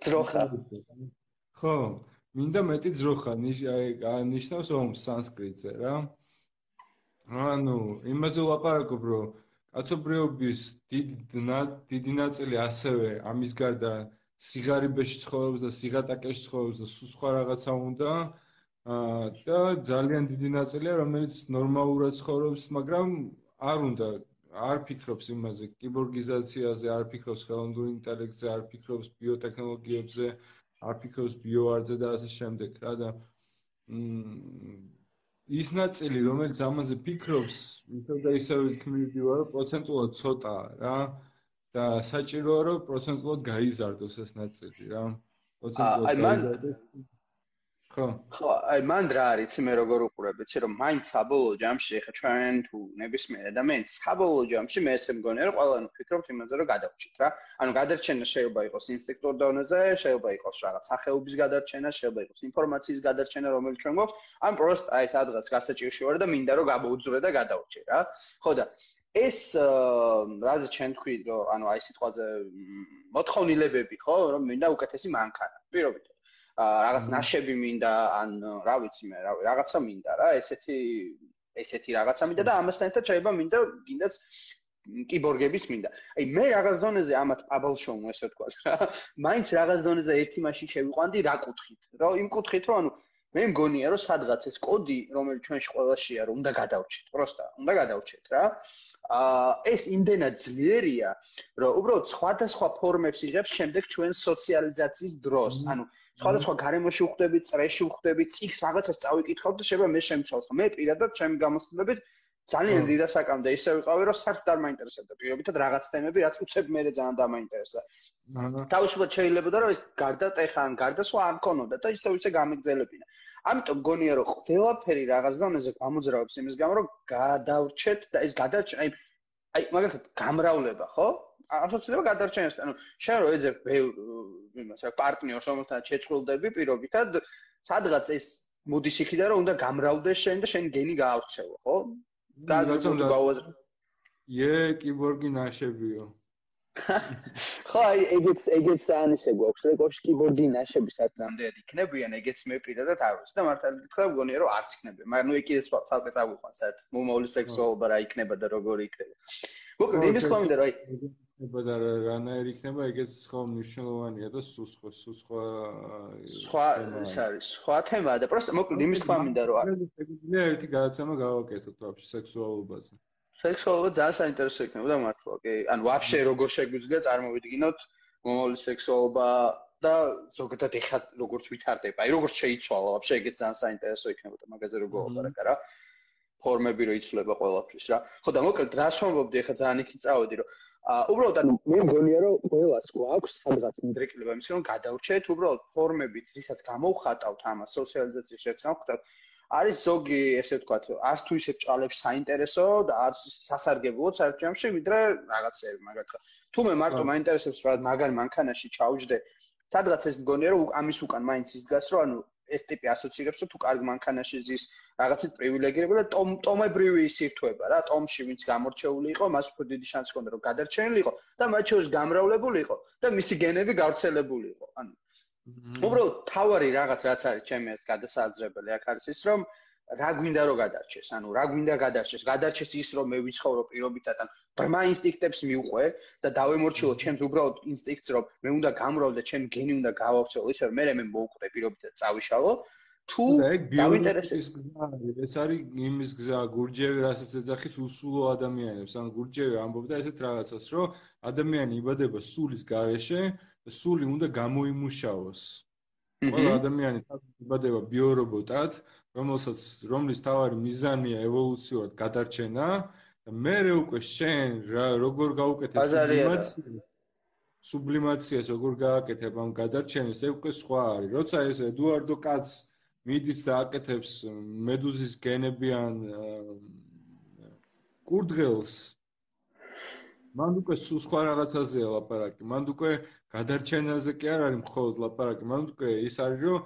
ძროხა.
ხო მინდა მეტი ძროხა ნიშნავს ომს სანსკრიტზე რა. ანუ იმაზე ვაპარაკობ რომ კაცობრიობის დიდი დიდი ნაწილი ასევე ამის გარდა სიგარიბეში ცხოვრობს და სიგატაკეში ცხოვრობს და სულ სხვა რაღაცა უნდა და ძალიან დიდი ნაწილია რომელიც ნორმალურად ცხოვრობს მაგრამ არ უნდა არ ფიქრობს იმაზე კიბორგიზაციაზე არ ფიქრობს ხელოვნურ ინტელექტზე არ ფიქრობს ბიოტექნოლოგიებზე არ ფიქრობს ბიოარზე და ასე შემდეგ რა და მ ის ნაწილი, რომელიც ამაზე ფიქრობს, ისევ და ისევ იქნებიო, რომ პროცენტულად ცოტაა რა და საჭიროა რომ პროცენტულად გაიზარდოს ეს ნაწილი რა. პროცენტულად გაიზარდოს. ხო.
აი მან რა არის? იცი მე როგორ უყურებ იცი რომ მაინც საბოლოო ჯამში ხა ჩვენ თუ ნებისმიერ ადამიანს საბოლოო ჯამში მე ესე მგონია რომ ყველანი ფიქრობთ იმაზე რომ გადავჭით რა. ანუ გადარჩენა შეიძლება იყოს ინსტინქტურ დონეზე შეიძლება იყოს რაღაც სახეობის გადარჩენა შეიძლება იყოს ინფორმაციის გადარჩენა რომელიც ჩვენ გვაქვს. ან პროსტ აი სადღაც გასაჭირში ვარ და მინდა რომ გამოვძვრე და გადავჭე რა. ხო და ეს რაზე ჩვენ თქვი რომ ანუ აი სიტყვაზე მოთხოვნილებები ხო რომ მინდა უკეთესი მანქანა პირობით რაღაც ნაშები მინდა ან რა ვიცი მე რავი რაღაცა მინდა რა ესეთი ესეთი რაღაცა მინდა და ამასთან ერთად შეიძლება მინდა გინდაც კიბორგების მინდა. აი მე რაღაც დონეზე ამათ პაბლშოუ ესე თქვა რა. მაინც რაღაც დონეზე ერთი მაშინ შევიყვანდი რა კუთხით. რა იმ კუთხით რომ ანუ მე მგონია რომ სადღაც ეს კოდი რომელიც ჩვენში ყველაშია რომ უნდა გადავრჩეთ. პროსტა, უნდა გადავრჩეთ რა. აა ეს იმდენად ძლიერია, რომ უბრალოდ სხვადასხვა ფორმებს იღებს შემდეგ ჩვენ სოციალიზაციის დროს. ანუ სხვადასხვა გარემოში ვხვდებით, წრეში ვხვდებით, წიგს რაღაცას წავიკითხავთ და შეიძლება მე შემცვალ. მე პირადად ჩემი გამოცდილებით ძალიან დიდი დასაკამდე ისე ვიყავი, რომ საერთოდ არ მაინტერესებდა პირობითად რაღაც თემები, რაც უცებ მე ძალიან დამაინტერესდა. აჰა. თავისუფლად შეიძლებოდა რომ ეს გარდა ტეხან, გარდა სხვა არ მქონოდა და ისე ისე გამიგზელებინა. ამიტომ გონია რომ ყველაფერი რაღაც დონეზე გამოძრავებს იმის გამო, რომ გადავრჩეთ და ეს გადარჩა, აი აი მაგალითად გამრავლება, ხო? აბსოლუტურად გადარჩენს, ანუ შენ რო ეძებ იმას, რა პარტნიორს, რომელთან შეწყვილდები პირობითად, სადღაც ეს მოდის იქიდან რომ უნდა გამრავლდეს შენ და შენ გენი გაავრცელო, ხო?
გაზრდილი გაუაზრე. ე კიბორგი ნაშებიო. [laughs]
ხო, აი ეგეც ეგეც ანისე გვაქვს, რეკოში კიბორგი ნაშები საერთოდ იქნებიან, ეგეც მე პირადად არ ვიცი და მართალი გითხრა, მგონია რომ არც იქნებიან, მაგრამ ნუ ეკიდეს ცალკე წაგვიყვან საერთოდ მომავლის სექსუალობა რა იქნება და როგორი იქნება. მოკლედ იმის ხომ და აი
იქნება და რანაირი იქნება ეგეც ხო მნიშვნელოვანია და სულ სხვა სულ სხვა
სხვა ის არის სხვა თემაა და პროსტა მოკლედ იმის თქმა მინდა რომ
არის ერთი გადაცემა გავაკეთოთ ვაფშე სექსუალობაზე.
სექსუალობა ძალიან საინტერესო იქნება მართლა კი ანუ ვაფშე როგორ შეგვიძლია წარმოვიდგინოთ მომავლის სექსუალობა და ზოგადად ეხა როგორც ვითარდება აი როგორც შეიცვალა ვაფშე ეგეც ძალიან საინტერესო იქნება და მაგაზე როგორ ვლაპარაკა რა ფორმები რო იცლება ყველაფრის რა. ხო და მოკლედ რა შევამბობდი ეხა ძალიან იქი წავედი რომ აა უბრალოდ ანუ მე მგონია რომ ყველას გვაქვს სადღაც მიდრეკილება იმის რომ გადავრჩეთ უბრალოდ ფორმებით რისაც გამოვხატავთ ამას სოციალიზაციის ერთ გამოვხატავთ არის ზოგი ესე ვთქვათ არც თუ ისე ჭალებს საინტერესო და არც სასარგებლო საერთოდ ვიდრე რაღაცეები მაგათ თუ მე მარტო მაინტერესებს რა მაგარი მანქანაში ჩავჯდე სადღაც ეს მგონია რომ ამის უკან მაინც ის დგას რომ ანუ ეს ტიპი ასოცირებს თუ კარგ მანქანაში ზის რაღაცით პრივილეგირება და ტომ ტომებრივი სირთვება რა ტომში ვინც გამორჩეული იყო მას უფრო დიდი შანსი ჰქონდა რომ გადარჩენილი იყო და მათ შორის გამრავლებული იყო და მისი გენები გავრცელებული იყო ანუ უბრალოდ თავარი რაღაც რაც არის ჩემი ეს გადასაზრებელი აქ არის ის რომ რა გვინდა რომ გადარჩეს? ანუ რა გვინდა გადარჩეს? გადარჩეს ის რომ მე ვიცხოვრო პირობითად ან ბრმა ინსტინქტებს მიუყვე და დავემორჩილო ჩემს უბრალოდ ინსტინქტს რომ მე უნდა გამრავლო და ჩემი გენი უნდა გავავრცელო ისე რომ მე მე მოუყვე პირობითად წავიშალო თუ
დავინტერესებს ეს არის იმის გზა გურჯევი რასაც ეძახის უსულო ადამიანებს ან გურჯევი ამბობდა ესეთ რაღაცას რომ ადამიანი იბადება სულის გარეშე სული უნდა გამოიმუშავოს ყველა ადამიანი იბადება ბიორობოტად, რომელსაც რომლის თავარი მიზანია ევოლუციურად გადარჩენა და მე უკვე შენ როგორ გაუკეთებ
სუბლიმაციას
სუბლიმაციას როგორ გააკეთებ ამ გადარჩენას ეს უკვე სხვა არის. როცა ეს ედუარდო კაც მიდის და აკეთებს მედუზის გენებიან კურდღელს მან უკვე სულ სხვა რაღაცაზეა ლაპარაკი. მან უკვე გადარჩენაზე კი არ არის მხოლოდ ლაპარაკი. მან უკვე ის არის რომ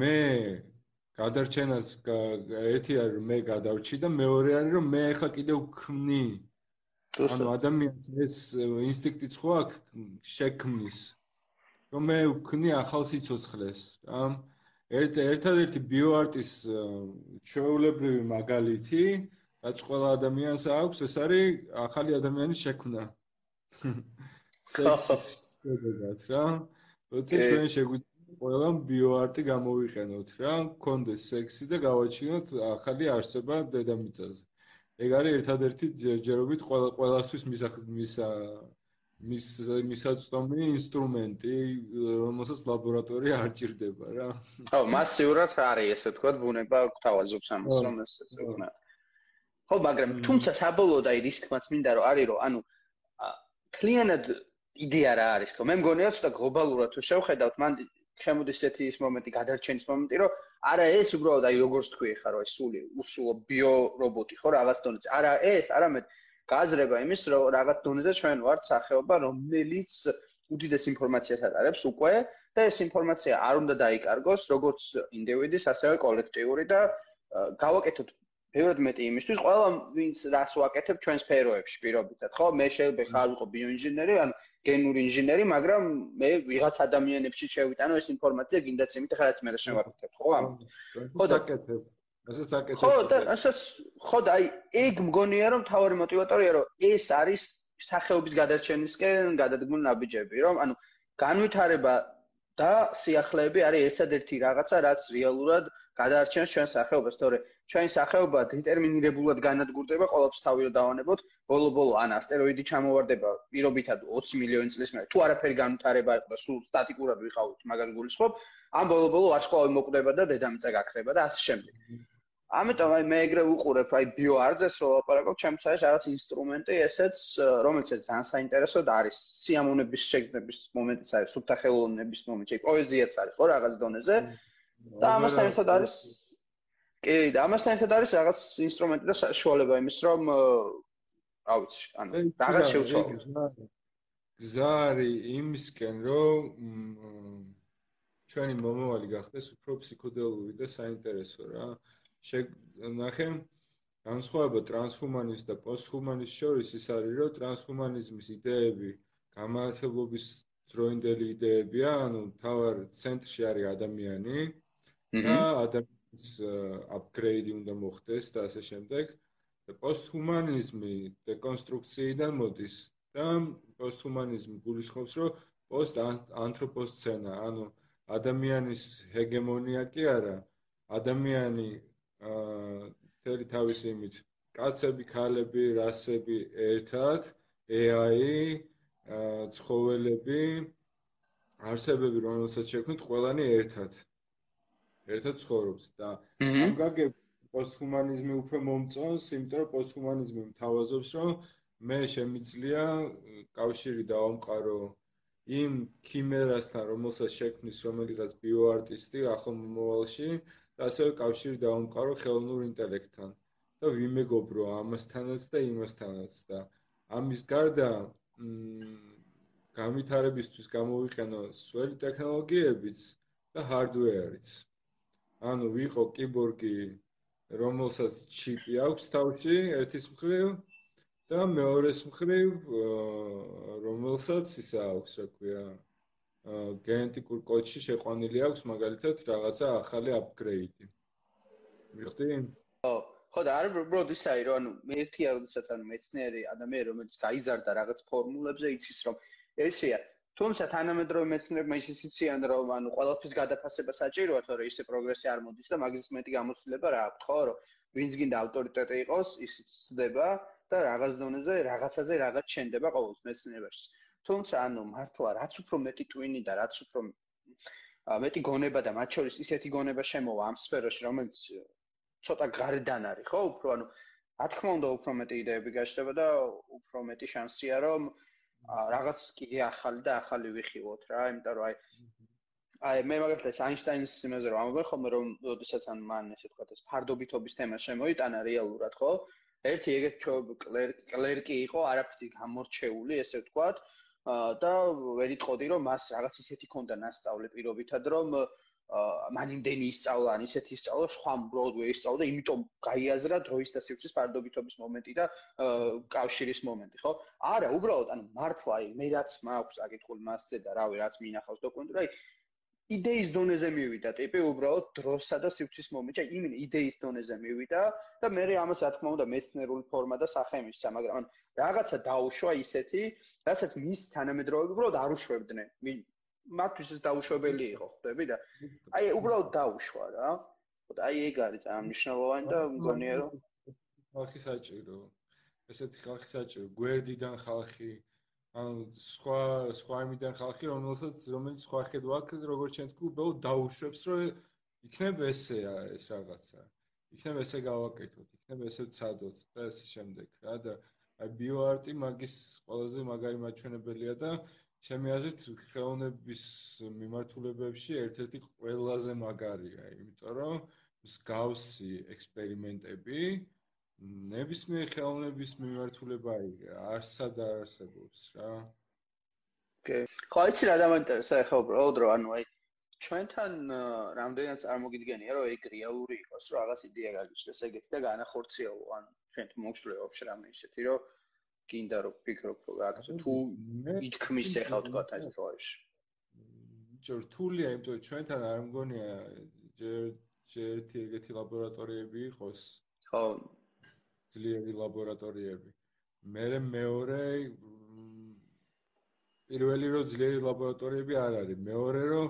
მე გადარჩენას ერთი არის რომ მე გადავრჩი და მეორე არის რომ მე ახლა კიდე ვქმნი. ანუ ადამიანს ეს ინსტინქტი ხო აქვს შექმნის. რომ მე ვქმნი ახალ სიცოცხლეს. რა ერთ ერთადერთი ბიოარტის ჩვეულებრივი მაგალითი რაც ყველა ადამიანს აქვს, ეს არის ახალი ადამიანის შექმნა. სექსის [laughs] რა. როცა ჩვენ შეგვიძლია ყველა ბიოარტი გამოვიყენოთ რა, კონდეს სექსი და გავაჩინოთ ახალი არსება დედამიწაზე. ეგ არის ერთადერთი ჯერჯერობით ყველა ყველასთვის მისახმისა მის მისაწვდომი ინსტრუმენტი, რომელსაც ლაბორატორია არ ჭირდება რა.
ხო, მასიურად არის ესე ვთქვათ, ბუნება გვთავაზობს ამას, რომ ეს ესე ვქნა. ხო, მაგრამ თუმცა საბოლოოდ აი რისკმაც მინდა რომ არის რომ ანუ კლიანად იდეა რა არის თქო მე მგონია ცოტა გლობალურად თუ შევხედავთ მან შემოდის ესეთი ის მომენტი გადარჩენის მომენტი რომ არა ეს უბრალოდ აი როგორც თქვი ხარ რომ ეს სული უსულო ბიო რობოტი ხო რაღაც დონეზე. არა ეს არამედ გააზრება იმის რომ რაღაც დონეზე ჩვენ ვართ სახეობა რომელიც უდიდეს ინფორმაციას ატარებს უკვე და ეს ინფორმაცია არ უნდა დაიკარგოს როგორც ინდივიდის ასევე კოლექტიური და გავაკეთოთ ბევრად მეტი იმისთვის, ყველა ვინც რას ვაკეთებ ჩვენს სფეროებში პირობიტად, ხო? მე შეიძლება ხარ ვიყო mm-hmm. ბიოინჟინერი ან გენური ინჟინერი, მაგრამ მე ვიღაც ადამიანებში შევიტანო ეს ინფორმაცია, გინდაც იმით ხარაც მე შევაკეთებ, ხო? Mm-hmm.
ხო და აკეთებ. რასაც აკეთებ.
ხო და რასაც ხო და აი ეგ მგონია რომ თავი мотиваტორია რომ ეს არის სახეობის გადარჩენისკენ გადადგმული ნაბიჯები, რომ ანუ განვითარება და სიახლეები არის ერთადერთი რაღაცა, რაც რეალურად გადაარჩენს ჩვენ სახეობას, თორე ჩვენი სახეობა დეტერმინირებულად განადგურდება ყოველთვის თავი რომ დავანებოთ, ბოლო-ბოლო ან ასტეროიდი ჩამოვარდება პირობითად 20 მილიონი წლის მერე. თუ არაფერი განვითარება იყო და სულ სტატიკურად ვიყავით, მაგას გულისხმობ, ამ ბოლო-ბოლო ვარსკვლავი მოკვდება და დედამიწა გაქრება და ასე შემდეგ. ამიტომ აი მე ეგრე ვუყურებ აი ბიოარზეს რო ლაპარაკობ, ჩემს არის რაღაც ინსტრუმენტი, ესეც რომელიც ძალიან საინტერესოდ არის. სიამონების შეგნების მომენტიც არის, სუფთა ხელოვნების მომენტი, პოეზიაც არის ხო რაღაც დონეზე. და ამასთან ერთად არის კი, და ამასთან ერთად არის რაღაც ინსტრუმენტი და საშუალება იმის, რომ რა ვიცი, ანუ რაღაც შევცვალო.
გზარი იმისკენ, რომ ჩვენი მომავალი გახდეს უფრო ფსიქოდელური და საინტერესო რა. შეგნახე განსხვავება ტრანსჰუმანიზმ და პოსტჰუმანიზმ შორის ის არის, რომ ტრანსჰუმანიზმის იდეები გამართლობის დროინდელი იდეებია, ანუ თავარ ცენტრში არის ადამიანი და ადამიანის აპგრეიდი უნდა მოხდეს და ასე შემდეგ. და პოსტჰუმანიზმი დეკონსტრუქციიდან მოდის და პოსტჰუმანიზმი გულისხმობს, რომ პოსტ ანთროპოსცენა, ანუ ადამიანის ჰეგემონია კი არა, ადამიანი აა თავისი იმით კაცები, ქალები, რასები ერთად, AI, აა ცხოველები, არსებები, რომელსაც შექმნით ყველანი ერთად. ერთად ცხოვრობს და ამ გაგებ პოსტჰუმანიზმი უფრო მომწონს, იმიტომ რომ პოსტჰუმანიზმი მთავაზობს, რომ მე შემიძლია კავშირი დავამყარო იმ ქიმერასთან, რომელსაც შექმნის რომელიღაც ბიოარტისტი ახალ მომავალში და ასევე კავშირი დაუმყარო ხელოვნურ ინტელექტთან და ვიმეგობრო ამასთანაც და იმასთანაც და ამის გარდა გამithარებისთვის გამოვიყენო სველი ტექნოლოგიებიც და ჰარდვეარიც. ანუ ვიყო კიბორგი, რომელსაც ჩიპი აქვს თავში ერთის მხრივ და მეორეს მხრივ რომელსაც ისა აქვს, რა ქვია, გენეტიკურ კოდში შეყვანილი აქვს მაგალითად რაღაცა ახალი აპგრეიდი. მიხდი?
ხო, ხო და არ უბრალოდ ისაა, რომ ანუ მე ერთია, როდესაც ანუ მეცნიერი ადამიანი, რომელიც გაიზარდა რაღაც ფორმულებზე, იცის რომ ესეა. თუმცა თანამედროვე მეცნიერებმა ისიც იციან, რომ ანუ ყველაფრის გადაფასება საჭიროა, თორე ისე პროგრესი არ მოდის და მაგის მეტი გამოცდილება რა აქვს, ხო, რომ ვინც გინდა ავტორიტეტი იყოს, ისიც ცდება და რაღაც დონეზე რაღაცაზე რაღაც ჩენდება ყოველთვის მეცნიერებაში. თუმცა ანუ მართლა რაც უფრო მეტი ტვინი და რაც უფრო მეტი გონება და მათ შორის ისეთი გონება შემოვა ამ სფეროში რომელიც ცოტა გარდან არის ხო უფრო ანუ რა თქმა უნდა უფრო მეტი იდეები გაჩნდება და უფრო მეტი შანსია რომ რაღაც კიდე ახალი და ახალი ვიხილოთ რა იმიტომ რომ აი აი მე მაგალითად აინშტაინის იმაზე რომ ამბობენ ხოლმე რომ ოდესაც ან მან ესე ვთქვათ ეს ფარდობითობის თემა შემოიტანა რეალურად ხო ერთი ეგეთ კლერკი იყო არაფერი გამორჩეული ესე ვთქვათ. და ვერ იტყოდი რომ მას რაღაც ისეთი ქონდა ნასწავლე პირობითად რომ მან იმდენი ისწავლა ან ისეთი ისწავლა სხვა ბროდვე ისწავლა და იმიტომ გაიაზრა დროის და სივრცის ფარდობითობის მომენტი და კავშირის მომენტი ხო? არა უბრალოდ ანუ მართლა აი მე რაც მაქვს აკითხული მასზე და რავი რაც მინახავს დოკუმენტური აი იდეის დონეზე მივიდა. ტიპი უბრალოდ დროსა და სივრცის მომენტში იმ იდეის დონეზე მივიდა და მე ამას რა თქმა უნდა მეცნიერული ფორმა და სახე მისცა მაგრამ ან რაღაცა დაუშვა ისეთი რასაც მის თანამედროვეები უბრალოდ არ უშვებდნენ. მათთვის ეს დაუშვებელი იყო ხვდები და აი უბრალოდ დაუშვა რა. აი ეგ არის ძალიან მნიშვნელოვანი და მგონია რომ
ხალხი საჭირო. ესეთი ხალხი საჭირო. გვერდიდან ხალხი ანუ სხვა სხვა იმიდან ხალხი რომელსაც რომელიც სხვა ხედვა აქვს როგორც ჩვენ თქვი უბრალოდ დაუშვებს რომ იქნებ ესეა ეს რაღაცა. იქნებ ესე გავაკეთოთ იქნებ ესე ვცადოთ და ასე შემდეგ რა და აი ბიოარტი მაგის ყველაზე მაგარი მაჩვენებელია და ჩემი აზრით ხელოვნების მიმართულებებში ერთ-ერთი ყველაზე მაგარია იმიტომ რომ მსგავსი ექსპერიმენტები ნებისმიერ ხელოვნების მიმართულება არსა და არსებობს რა.
ოკე. ხო, იცი რა დამაინტერესა ახლა უბრალოდ რომ ანუ აი ჩვენთან რამდენად წარმოგიდგენია რომ ეგ რეალური იყოს რომ რაღაც იდეა გაგიჩნდეს ეგეთი და განახორციელო ან ჩვენ თუ მოგშლე ვაფშე რამე ისეთი რომ გინდა რომ ფიქრობ რომ რაღაცა თუ ითქმის ახლა თქვა აი პროექტში.
ჯერ რთულია იმიტომ ჩვენთან არ მგონია ჯერ ჯერ ერთი ეგეთი ლაბორატორიები იყოს.
ხო,
ძლიერი ლაბორატორიები. მე მეორე პირველი რომ ძლიერი ლაბორატორიები არ არის, მეორე რომ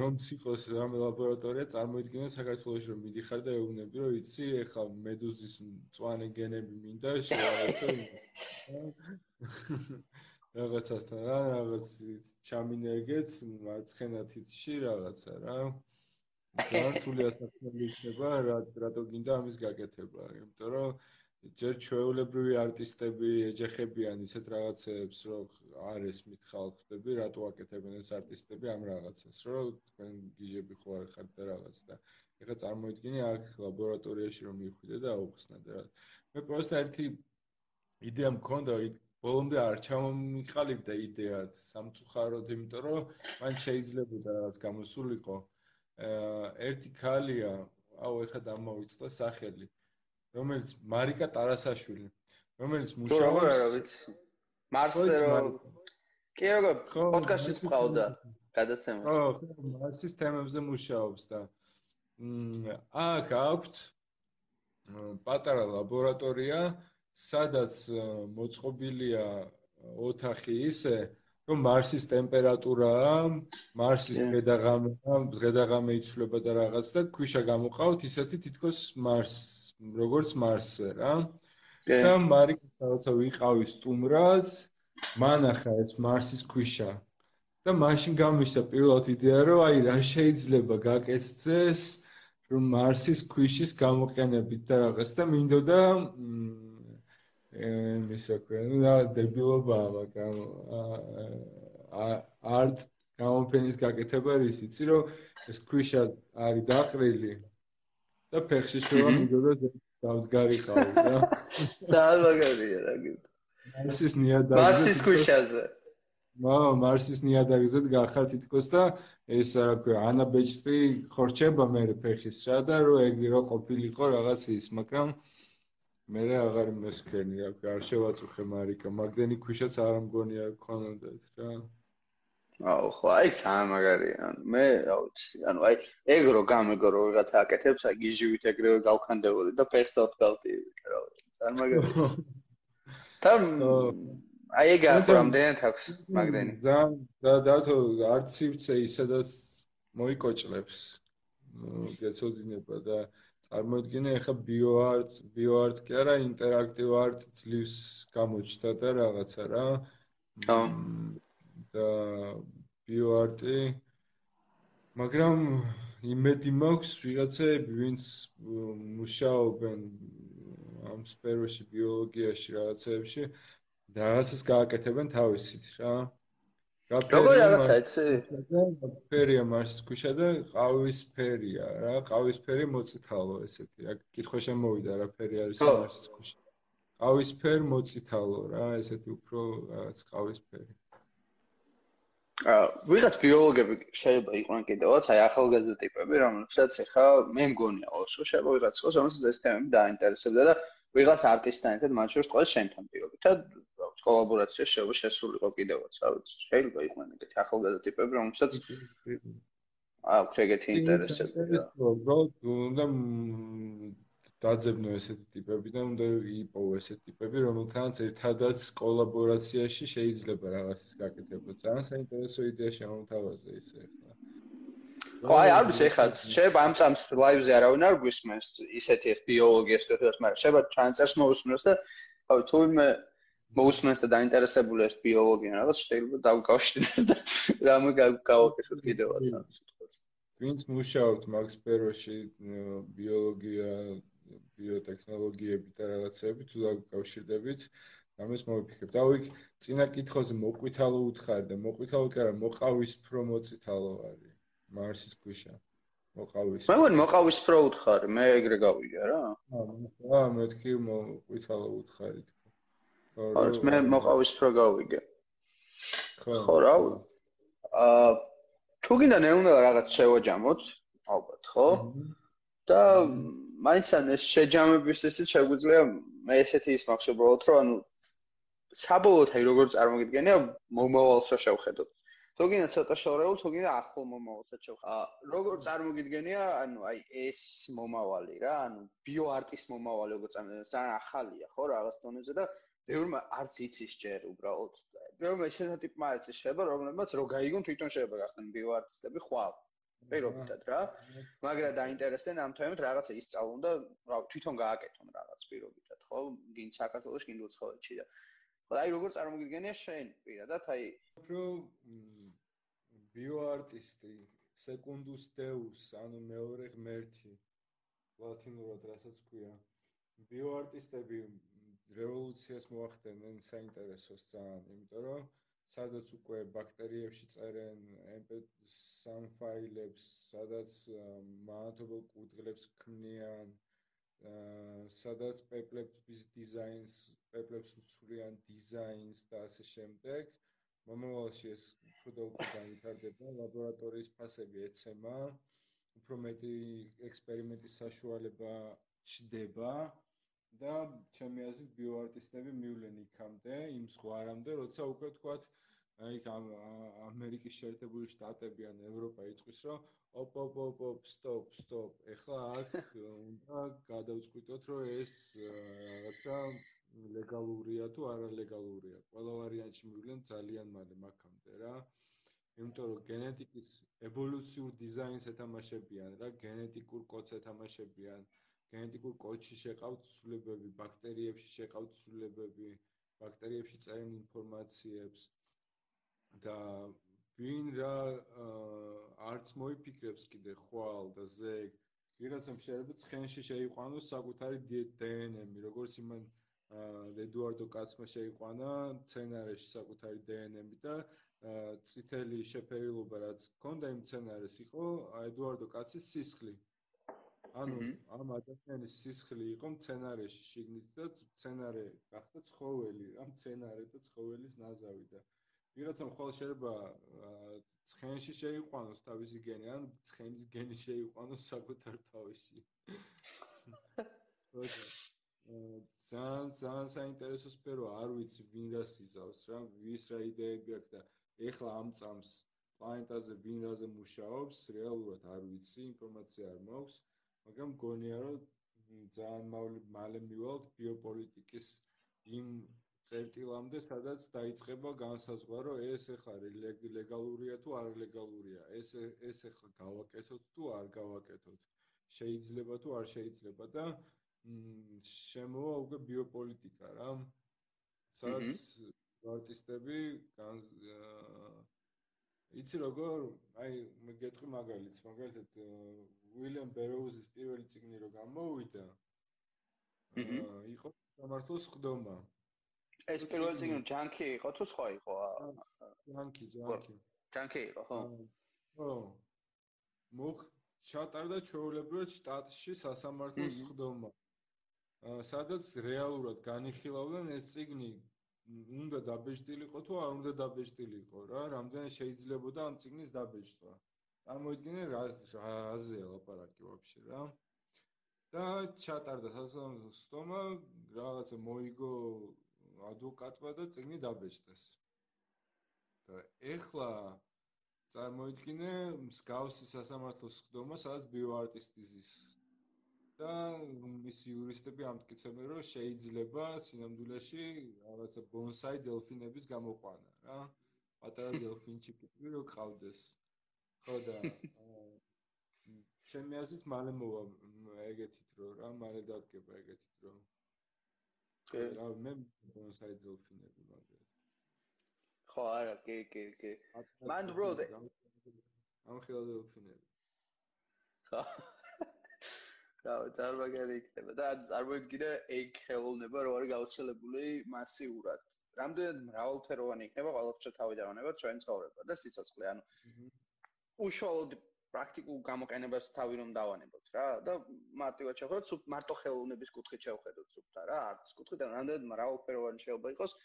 რომ ციყოს რამე ლაბორატორია წარმოიდგინე საქართველოში რომ მიდიხარ და ეუბნები რომ იცი ეხლა მედუზის მწვანე გენები მინდა შევარდო რაღაცასთან რა რაღაც ჩამინერგეთ მარცხენა თითში რაღაცა რა. ძალიან რთული ასაკები იქნება რა რატო გინდა ამის გაკეთება? იმიტომ რომ ჯერ ჩვეულებრივი არტისტები ეჯახებიან ისეთ რაღაცებს რომ არის მითხალხდები რატო აკეთებენ ეს არტისტები ამ რაღაცას რომ თქვენ გიჟები ხო არ ხართ და რაღაც და ეხლა წარმოიდგინე აქ ლაბორატორიაში რომ მიხვიდე და აუხსნათ რა. მე პროსტა ერთი იდეა მქონდა ბოლომდე არ ჩამომიყალიბდა იდეა სამწუხაროდ იმიტომ რომ მან შეიძლება რაღაც გამოსულიყო ერთი ქალია, აუ ეხა დამოვიწყდა სახელი, რომელიც მარიკა ტარასაშვილი, რომელიც მუშაობს
რა ვიცი. მარსერო კი როგორ პოდკასტში წავდა გადაცემა.
ხო, მარსის თემებზე მუშაობს და აქ აქვთ პატარა ლაბორატორია, სადაც მოწყობილია ოთახი ისე, რომ მარსის ტემპერატურაა, მარსის დღედაღამე, დღედაღამე იცვლება და რაღაც და ქვიშა გამოყავთ ისეთი თითქოს მარს, როგორც მარსზე რა. და მარიკა როცა ვიყავი სტუმრად, მანახა ეს მარსის ქვიშა. და მაშინ გამიშა პირველად იდეა, რომ აი რა შეიძლება გაკეთდეს, რომ მარსის ქვიშის გამოყენებით და რაღაც და მინდოდა იმისა ქვია, ну რა დებილობაა, მაგრამ არტ გამოფენის გაკეთება ის იცი რომ ეს ქვიშა არის დაყრილი და ფეხში შოვა მიდოდა დავდგარიყავი და
დაალაგარია [laughs] რა გიტ
მარსის ნიადაგზე
მარსის ქვიშაზე.
მა მარსის ნიადაგზე გახარ თითქოს და ეს რა ქვია ანაბეჭდი ხორჩება მე ფეხის რა და რო ეგ რო ყოფილიყო რაღაც ის მაგრამ მე რა აღარ მესქენი რა არ შევაწუხე მარიკა მაგდენი ქვიშაც არ მგონია ქონოდეთ რა.
აუ ხო აი სამაგარია. ანუ მე რა ვიცი ანუ აი ეგ რო გამეგო რო ვიღაცა აკეთებს აი გიჟივით ეგრევე გავხანდეული და ფერსოთ გავტირი რა ვიცი სამაგარია. [laughs] თან აი ეგ ახლა რამდენად აქვს მაგდენი?
ძალიან და დათო არც სივცე ისედაც მოიკოჭლებს გეცოდინება და წარმოიდგინე ახლა ბიოარტ ბიოარტ კი არა ინტერაქტივ არტ ძლივს გამოჩნდა და რაღაცა რა.
ხო.
და ბიოარტი მაგრამ იმედი მაქვს ვიღაცები ვინც მუშაობენ ამ სფეროში ბიოლოგიაში რაღაცეებში რაღაცას გააკეთებენ თავისით რა
როგორ რაღაცა იცი?
ფერია მარსის ქვიშა და ყავისფერია რა, ყავისფერი მოწითალო ესეთი. რა კითხვა შემოვიდა რა ფერი არის მარსის ქვიშა. ყავისფერ მოწითალო რა, ესეთი უფრო რაღაც ყავისფერი.
აა, ვიღაც ბიოლოგები შეიძლება იყვნენ კიდევაც, აი ახალგაზრდა ტიპები, რომელსაც ეხა მე მგონია, όσο შეიძლება ვიღაც ყოს, რომელსაც ეს თემები დაინტერესებდა და ვიღაც არტისტთან ერთად მათ შორის ყველა შენთან პირობითად კოლაბორაცია შეიძლება შესულიყო კიდევაც, რა ვიცი, შეიძლება იყვნენ ეგეთი ახალგაზრდა ტიპები, რომელსაც [laughs] აქვს ეგეთი ინტერესები.
უნდა დაძებნო ესეთი ტიპები და უნდა იპოვო ესეთი ტიპები, რომელთანაც ერთადაც კოლაბორაციაში შეიძლება რაღაცის გაკეთება. ძალიან საინტერესო იდეა შემოთავაზე ისე ახლა.
ხო, აი, არ ვიცი, ეხლა შეიძლება ამ წამს ლაივზე არავინ არ გვისმენს ისეთი ეს ბიოლოგიის თქოს, მაგრამ შეიძლება ჩანწერს მოусმენოს და აი, თუ მე მოусმენს და დაინტერესებული ეს ბიოლოგია, რაღაც შეიძლება დავკავშირდეს და რამე გავაკეთოთ კიდევაც ამ სიტყვას.
ვინც მუშაობთ მაგ სფეროში, ბიოლოგია, ბიოტექნოლოგიები და რაღაცები, თუ დავკავშირდებით, ამას მოვიფიქრებთ. აუ იქ წინა კითხვაზე მოყვითალო უთხარი და მოყვითალო კი არა, მოყავისფრო მოწითალო არის. მარსის ქვიშა. მოყავის.
მე ვარ მოყავისფრო უთხარი, მე ეგრე გავიგე რა.
აა, მე თქვი მოყვითალო უთხარი.
ხო, მე მოყავისფრო გავიგე. ხო რა. აა თუ გინდა ნეუნა რაღაც შევაჯამოთ, ალბათ, ხო? და მაინც ან ეს შეჯამების ისიც შეგვიძლია მე ესეთი ის მაქვს უბრალოდ რომ ანუ საბოლოოდ აი როგორ წარმოგიდგენია მომავალს რა შევხედოთ. თუ გინდა ცოტა შორეულ, თუ გინდა ახლო მომავალსაც შევხედოთ. როგორ წარმოგიდგენია ანუ აი ეს მომავალი რა, ანუ ბიოარტის მომავალი როგორ წარმოგიდგენია, ძალიან ახალია ხო რაღაც დონეზე და ბევრმა არც იცის ჯერ უბრალოდ. ბევრმა ისეთი ტიპმა იცის შეიძლება, რომლებმაც რო გაიგონ თვითონ შეიძლება გახდნენ ბიოარტისტები ხვალ. პირობითად რა. მაგრამ დაინტერესდნენ ამ თემით რაღაცა ისწავლონ და რა თვითონ გააკეთონ რაღაც პირობითად, ხო? გინ საქართველოს გინ უცხოეთში და ხო აი როგორ წარმოგიდგენია შენ პირადად აი
უფრო ბიოარტისტი secundus deus, ანუ მეორე ღმერთი. ლათინურად რასაც ქვია. ბიოარტისტები რევოლუციას მოახდენენ საინტერესოს ძალიან, იმიტომ რომ სადაც უკვე ბაქტერიებში წერენ MP3 ფაილებს, სადაც მანათობელ კუთხლებს ქმნიან, სადაც პეპლების დიზაინს, პეპლებს უცვლიან დიზაინს და ასე შემდეგ. მომავალში ეს უფრო და უფრო განვითარდება, ლაბორატორიის ფასები ეცემა, უფრო მეტი ექსპერიმენტის საშუალება ჩდება. და ჩემი აზრით ბიოარტისტები მივლენ იქამდე, იმ ზღვარამდე, როცა უკვე თქვათ აი ამერიკის შეერთებული შტატები ან ევროპა იტყვის, რომ ოპ ოპ ოპ ოპ სტოპ სტოპ, ეხლა აქ უნდა გადავწყვიტოთ, რომ ეს რაღაცა ლეგალურია თუ არალეგალურია. ყველა ვარიანტში მივლენ ძალიან მალე მაგამდე რა. იმიტომ რომ გენეტიკის ევოლუციურ დიზაინს ეთამაშებიან რა, გენეტიკურ კოდს ეთამაშებიან. გენეტიკურ კოდში შეყავთ ცვლილებები, ბაქტერიებში შეყავთ ცვლილებები, ბაქტერიებში წერენ ინფორმაციებს და ვინ რა არც მოიფიქრებს კიდე ხვალ და ზეგ. ვიღაცამ შეიძლება ცხენში შეიყვანოს საკუთარი დნმ როგორც იმან ედუარდო კაცმა შეიყვანა სცენარეში საკუთარი დნმ და წითელი შეფერილობა რაც ჰქონდა იმ სცენარეს იყო ედუარდო კაცის სისხლი ანუ ამ ადამიანის სისხლი იყო მცენარეში შიგნით და მცენარე გახდა ცხოველი, რა მცენარე და ცხოველის ნაზავი და ვიღაცამ ხოლმე შეიძლება ცხენში შეიყვანოს თავისი გენი, ან ცხენის გენი შეიყვანოს საკუთარ თავში. როცა [laughs] ძალიან ძალიან საინტერესო სფერო არ ვიცი ვინ რას იზავს რა ვის რა იდეები აქვს და ეხლა ამ წამს პლანეტაზე ვინ რაზე მუშაობს რეალურად არ ვიცი ინფორმაცია არ მაქვს მაგრამ მგონია რომ ძალიან მალე მივალთ ბიოპოლიტიკის იმ წერტილამდე სადაც დაიწყება განსაზღვრა რომ ეს ახლა ლეგალურია თუ არალეგალურია ეს ეს ახლა გავაკეთოთ თუ არ გავაკეთოთ? შეიძლება თუ არ შეიძლება და შემოვა უკვე ბიოპოლიტიკა რა სადაც არტისტები იცი როგორ აი მე გეტყვი მაგალითს მაგალითად უილიამ ბეროუზის პირველი წიგნი რო გამოვიდა იყო სამართლოს ხდომა
ეს პირველი წიგნი ჯანკი იყო თუ სხვა იყო?
ჯანკი ჯანკი.
ჯანკი იყო ხო.
ხო. მოხ ჩატარდა ჩაოლებრად შტატში სასამართლოს ხდომა სადაც რეალურად განიხილავდნენ ეს წიგნი უნდა დაბეჭდილიყო თუ არ უნდა დაბეჭდილიყო რა რამდენი შეიძლებოდა ამ ციგნის დაბეჭდვა წარმოიდგინე რაზეა ლაპარაკი ვაფშე რა. და ჩატარდა სასამართლო სტომა რაღაცა მოიგო ადვოკატმა და ციგნი დაბეჭდეს. და ეხლა წარმოიდგინე მსგავსი სასამართლო სტომა სადაც ბიოარტისტიზის და ის იურისტები ამტკიცებენ რომ შეიძლება სინამდვილეში რაღაცა ბონსაი დელფინების გამოყვანა რა. პატარა [laughs] დელფინჩიკები რო ყავდეს ხო და ჩემი აზრით მალე მოვა ეგეთით რო რა მალე დადგება ეგეთით რო. კი. რა მე ბონსაი დელფინები მაგალითად
ხო არა კი კი კი. მან როდ
ამ ხილ დელფინები
ხო. რა წარმოგელი იქნება. და წარმოიდგინე ეგ ხელოვნება რო არის გავრცელებული მასიურად. რამდენად მრავალფეროვანი იქნება ყოველთვის თავიდან ანება ჩვენ ცხოვრება და სიცოცხლე ანუ უშუალოდ პრაქტიკულ გამოყენებას თავი რომ დავანებოთ რა და მარტივად შევხედოთ სულ მარტო ხელოვნების კუთხით შევხედოთ სულთა რა არც კუთხით და რამდენად მრავალფეროვანი შეიძლება იყოს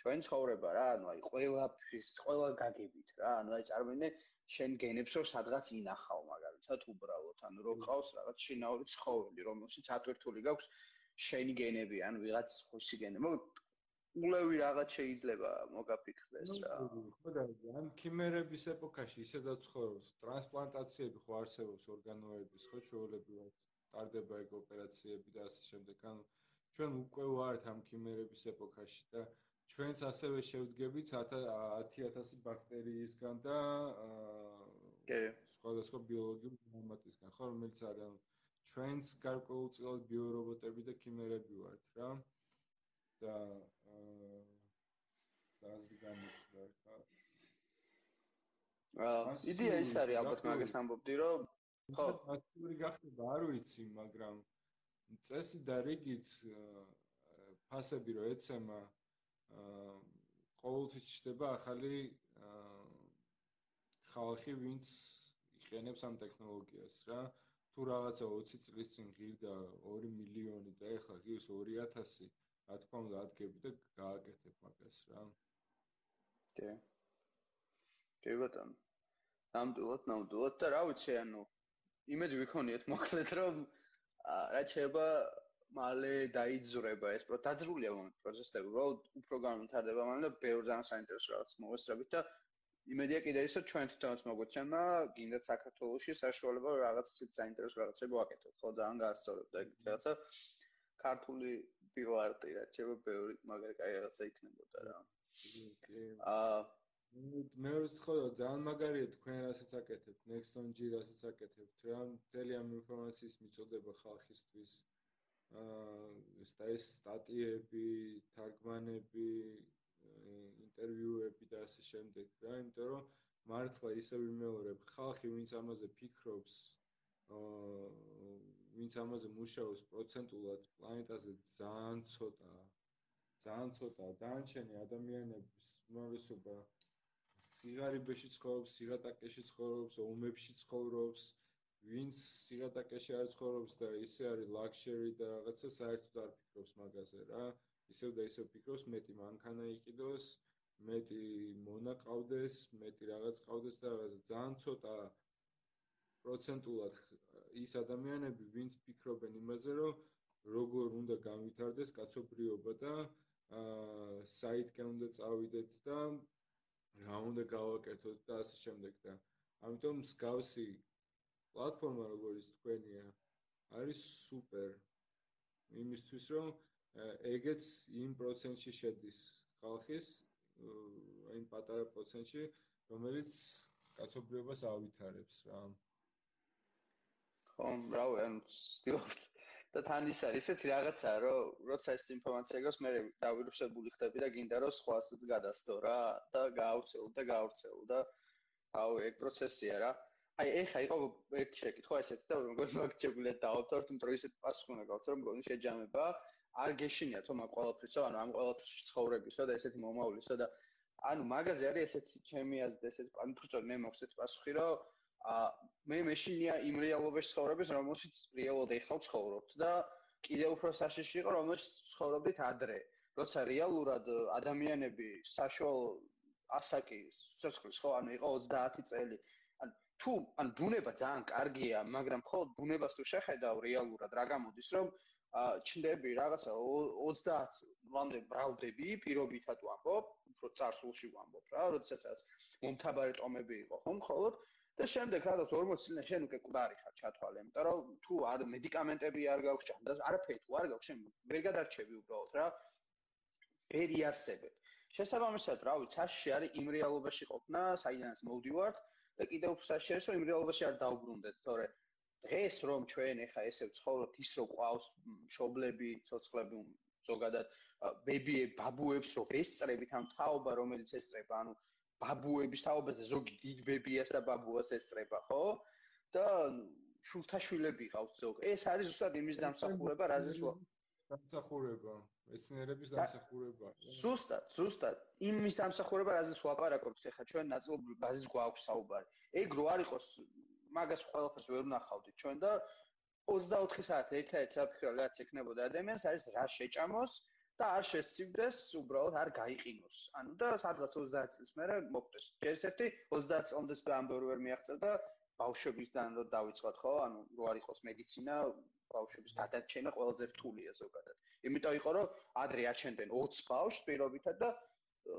ჩვენ ცხოვრება რა, ანუ აი ყველაფრის, ყველა გაგებით რა, ანუ აი წარმოიდგინე შენ გენებს რომ სადღაც ინახავ მაგალითად უბრალოდ, ანუ რო ყავს რაღაც შინაური ცხოველი, რომელშიც ატვირთული გაქვს შენი გენები, ან ვიღაც ხოსი გენები. ულევი რაღაც შეიძლება მოგაფიქრდეს რა.
ხო და ან ქიმერების ეპოქაში ისედაც ცხოვრობს, ტრანსპლანტაციები ხო არსებობს ორგანოების, ხო ჩვეულებრივად ტარდება ეგ ოპერაციები და ასე შემდეგ. ანუ ჩვენ უკვე ვართ ამ ქიმერების ეპოქაში და ჩვენც ასევე შევდგებით 10000 ბაქტერიისგან და სხვადასხვა ბიოლოგიურ ნორმატისგან ხო რომელიც არის ჩვენც გარკვეულწილად ბიორობოტები და ქიმერები ვართ რა და აა დაზი გამიწდა ხა
აა იდეა ის არის ალბათ მაგას ამბობდი რომ
ხო. მასიური გახდება არ ვიცი მაგრამ წესი და რიგით ფასები რო ეცემა აა ყოველთვის ჩდება ახალი ხალხი ვინც იყენებს ამ ტექნოლოგიას რა. თუ რაღაცა 20 წლის წინ ღირდა 2 მილიონი და ეხლა ღირს 2000 რა თქმა უნდა ადგები და გააკეთებ მაგას რა.
კი. კი ბატონო. ნამდვილად ნამდვილად და რა ვიცი ანუ იმედი ვიქონიეთ მოკლედ რომ რა შეიძლება მალე დაიძრება ეს პრო დაძრულია მომენტ პროცესები უბრალოდ უფრო განვითარდება მალე და ბევრ ძალიან საინტერესო რაღაც მოვესწრებით და იმედია კიდე ისო ჩვენ თვითონაც მოგვეჩენა გინდა საქართველოსში საშუალება რაღაც ისეთ საინტერესო რაღაცები ვაკეთოთ ხო ძალიან გაასწორებ და ეგეთ რაღაცა ქართული პილარტი რა შეიძლება ბევრი მაგარი კაი რაღაცა იქნებოდა რა.
აა მე ვთხოვ ძალიან მაგარია თქვენ რასაც აკეთებთ nextong რასაც აკეთებთ. რა მთელი ამ ინფორმაციის მიწოდება ხალხისთვის აა ეს სტატიები თარგმანები ინტერვიუები და ასე შემდეგ რა იმიტომ რომ მართლა ისე ვიმეორებ ხალხი ვინც ამაზე ფიქრობს ვინც ამაზე მუშაობს პროცენტულად პლანეტაზე ძალიან ცოტაა. ძალიან ცოტაა. დანარჩენი ადამიანების უმრავლესობა სიგარიბეში ცხოვრობს, სიგატაკეში ცხოვრობს, ომებში ცხოვრობს. ვინც სიგატაკეში არ ცხოვრობს და ისე არის ლაქშერი და რაღაცა საერთოდ არ ფიქრობს მაგაზე რა. ისევ და ისევ ფიქრობს მეტი მანქანა იყიდოს, მეტი მონა ყავდეს, მეტი რაღაც ყავდეს და რაღაცა ძალიან ცოტაა. პროცენტულად ის ადამიანები, ვინც ფიქრობენ იმაზე, რომ როგორ უნდა განვითარდეს კაცობრიობა და აა საითკენ უნდა წავიდეთ და რა უნდა გავაკეთოთ და ასე შემდეგ და ამიტომ მსგავსი პლატფორმა როგორც თქვენია არის სუპერ. იმისთვის რომ ეგეც იმ პროცენტში შედის ხალხის აი პატარა პროცენტში რომელიც კაცობრიობას ავითარებს რა
ხომ, რავი, ანუ ვცდილობთ და თან ის არის ესეთი რაღაცაა, რომ როცა ეს ინფორმაცია გავს, მე დავირუსებული ხდები და გინდა რომ სხვასაც გადასდო რა და გაავრცელო და გაავრცელო და აუ ეგ პროცესია რა. აი, ეხა იყო ერთი შეკითხვა ესეთი და მგონი მაგჭებულად დავთორთ, იმიტომ რომ ისეთ პასუხი უნდა გავცე, რომ მგონი შეჯამება არ გეშინიათ თომ ამ ყოველფრისო, ანუ ამ ყოველფრის ცხოვრებისო და ესეთი მომავლისო და ანუ მაგაზე არის ესეთი ჩემი აზრით ესეთი ანუ თუმცა მე მაქვს ესეთი პასუხი, რომ მე მეშინია იმ რეალობაში ცხოვრების რომელშიც რეალოდ ეხლა ცხოვრობთ და კიდე უფრო საშიში იყო რომელშიც ცხოვრობდით ადრე. როცა რეალურად ადამიანები საშუალო ასაკი სიცოცხლის ხო ანუ იყო 30 წელი. ან თუ ან ბუნება ძალიან კარგია მაგრამ ხო ბუნებას თუ შეხედავ რეალურად რა გამოდის რომ ა ჩნდები რაღაცა 30 ლამდე ბრავდები პირობითად ვამბობ უფრო წარსულში ვამბობ რა როდესაც მომთაბარე ტომები იყო ხომ ხოლოდ და შემდეგ რაღაც 40 წელი შენ უკვე კვარი ხარ ჩათვალე, იმიტომ რომ თუ არ მედიკამენტები არ გაქვს ჩან და არაფერი თუ არ გაქვს შენ ვერ გადარჩები უბრალოდ რა. ვერი არსებებ. შესაბამისად, რა ვიცი, საშში არის იმ რეალობაში ყოფნა, საიდანაც მოვდივართ და კიდევ უფრო საშიაშო იმ რეალობაში არ დაუბრუნდეთ, თორე დღეს რომ ჩვენ ეხა ესე ვცხოვრობთ ის რომ ყავს შობლები, ცოცხლები ზოგადად ბებიები, ბაბუებს რომ ესწრებით ამ თაობა რომელიც ესწრება, ანუ ბაბუების თაობაზე ზოგი დიდ ბებიას და ბაბუას ესწრება, ხო? და შულთაშვილები ყავს ზოგ. ეს არის ზუსტად იმის დამსახურება, რაზეც
დამსახურება, მეცნიერების დამსახურება.
ზუსტად, ზუსტად. იმის დამსახურება, რაზეც ვაპარაკობთ, ხა ჩვენ ნაწილობრივ ბაზის გვაქვს საუბარი. ეგ რო არ იყოს, მაგას ყველაფერს ვერ ვნახავდით ჩვენ და 24 საათი ერთად საფიქრო რაც ექნებოდა ადამიანს არის რა შეჭამოს და არ შესწივდეს, უბრალოდ არ გაიყინოს. ანუ და სადღაც 30 წელს მერე მოკვდეს. ჯერ ერთი 30 წლამდეც ამბერ ვერ მიაღწევ და ბავშვებისგან რო დავიწყოთ, ხო? ანუ რო არ იყოს მედიცინა, ბავშვების გადარჩენა ყველაზე რთულია ზოგადად. იმიტომ იყო რომ ადრე აჩენდნენ 20 ბავშვს პირობითად და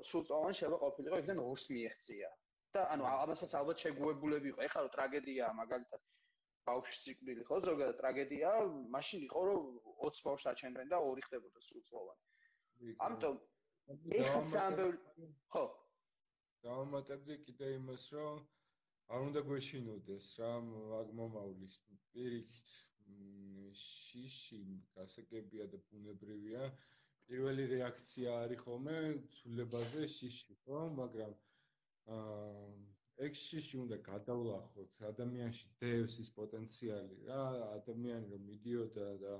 სულწოვანი შევა ყოფილიყო, იქიდან 2-ს მიეღწია. და ანუ ამასაც ალბათ შეგუებულები იყო. ეხლა რო ტრაგედიაა მაგალითად ბავშვის სიკვდილი ხო ზოგადად ტრაგედია, მაშინ იყო რომ 20 ბავშვს აჩენდნენ და ორი ხდებოდა სრულწლოვანი. ამიტომ ეხლა სამბელ ხო.
დავამატებდი კიდე იმას რომ არ უნდა გვეშინოდეს რა მაგ მომავლის პირიქით. შიში გასაგებია და ბუნებრივია. პირველი რეაქცია არის ხოლმე ცულებაზე შიში ხო? მაგრამ აა ექსში უნდა გადავლახოთ ადამიანში დევს ის პოტენციალი რა ადამიანი რომ მიდიოდა და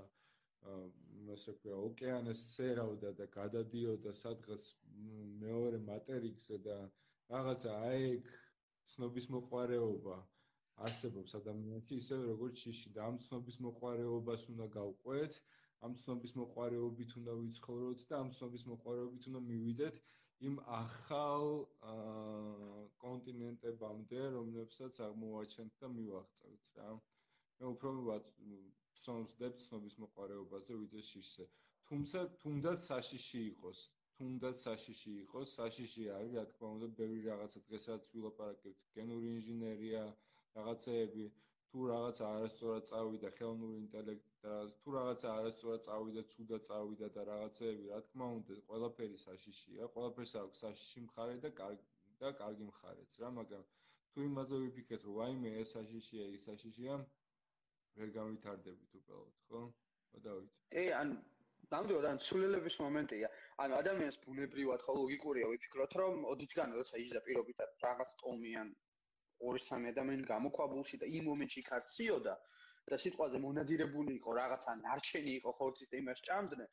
ასე ვქო ოკეანეს სერავდა და გადადიოდა სადღაც მეორე მატერიკზე და რაღაცა აი ეგ ცნობის მოყარეობა არსებობს ადამიანში ისევე როგორც შიში და ამ ცნობის მოყარეობას უნდა გავყვეთ ამ ცნობის მოყარეობით უნდა ვიცხოვროთ და ამ ცნობის მოყარეობით უნდა მივიდეთ იმ ახალ კონტინენტებამდე რომლებსაც აღმოვაჩენთ და მივაღწევთ რა. მე უფრო ვცნობს დებთ ცნობის მოყარეობაზე ვიდრე შიშზე თუმცა თუნდაც საშიში იყოს თუნდაც საშიში იყოს საშიში არის რა თქმა უნდა ბევრი რაღაცა დღესაც ვილაპარაკებთ გენური ინჟინერია რაღაცეები თუ რაღაცა არასწორად წავიდა ხელოვნური ინტელექტი და თუ რაღაცა არასწორად წავიდა, ცუდა წავიდა და რაღაცეები, რა თქმა უნდა, ყველაფერი საშიშია, ყველაფერს აქვს საშიში მხარე და კარგი და კარგი მხარეც რა, მაგრამ თუ იმაზე ვიფიქრეთ, რომ ვაიმე ეს საშიშია, ის საშიშია, ვერ გავითარდებით უბრალოდ, ხო? მოდავით.
ე, ან ნამდვილად ან სულელების მომენტია. ანუ ადამიანს ბუნებრივად ხო ლოგიკურია ვიფიქროთ, რომ ოდითგან როცა იჯდა პირობითად რაღაც ტომიან ორი სამი ადამიანი გამოქვაბულში და იმ მომენტში ქარციოდა და სიტყვაზე მონადირებული იყო რაღაცა ნარჩენი იყო ხორცის და იმას ჭამდნენ.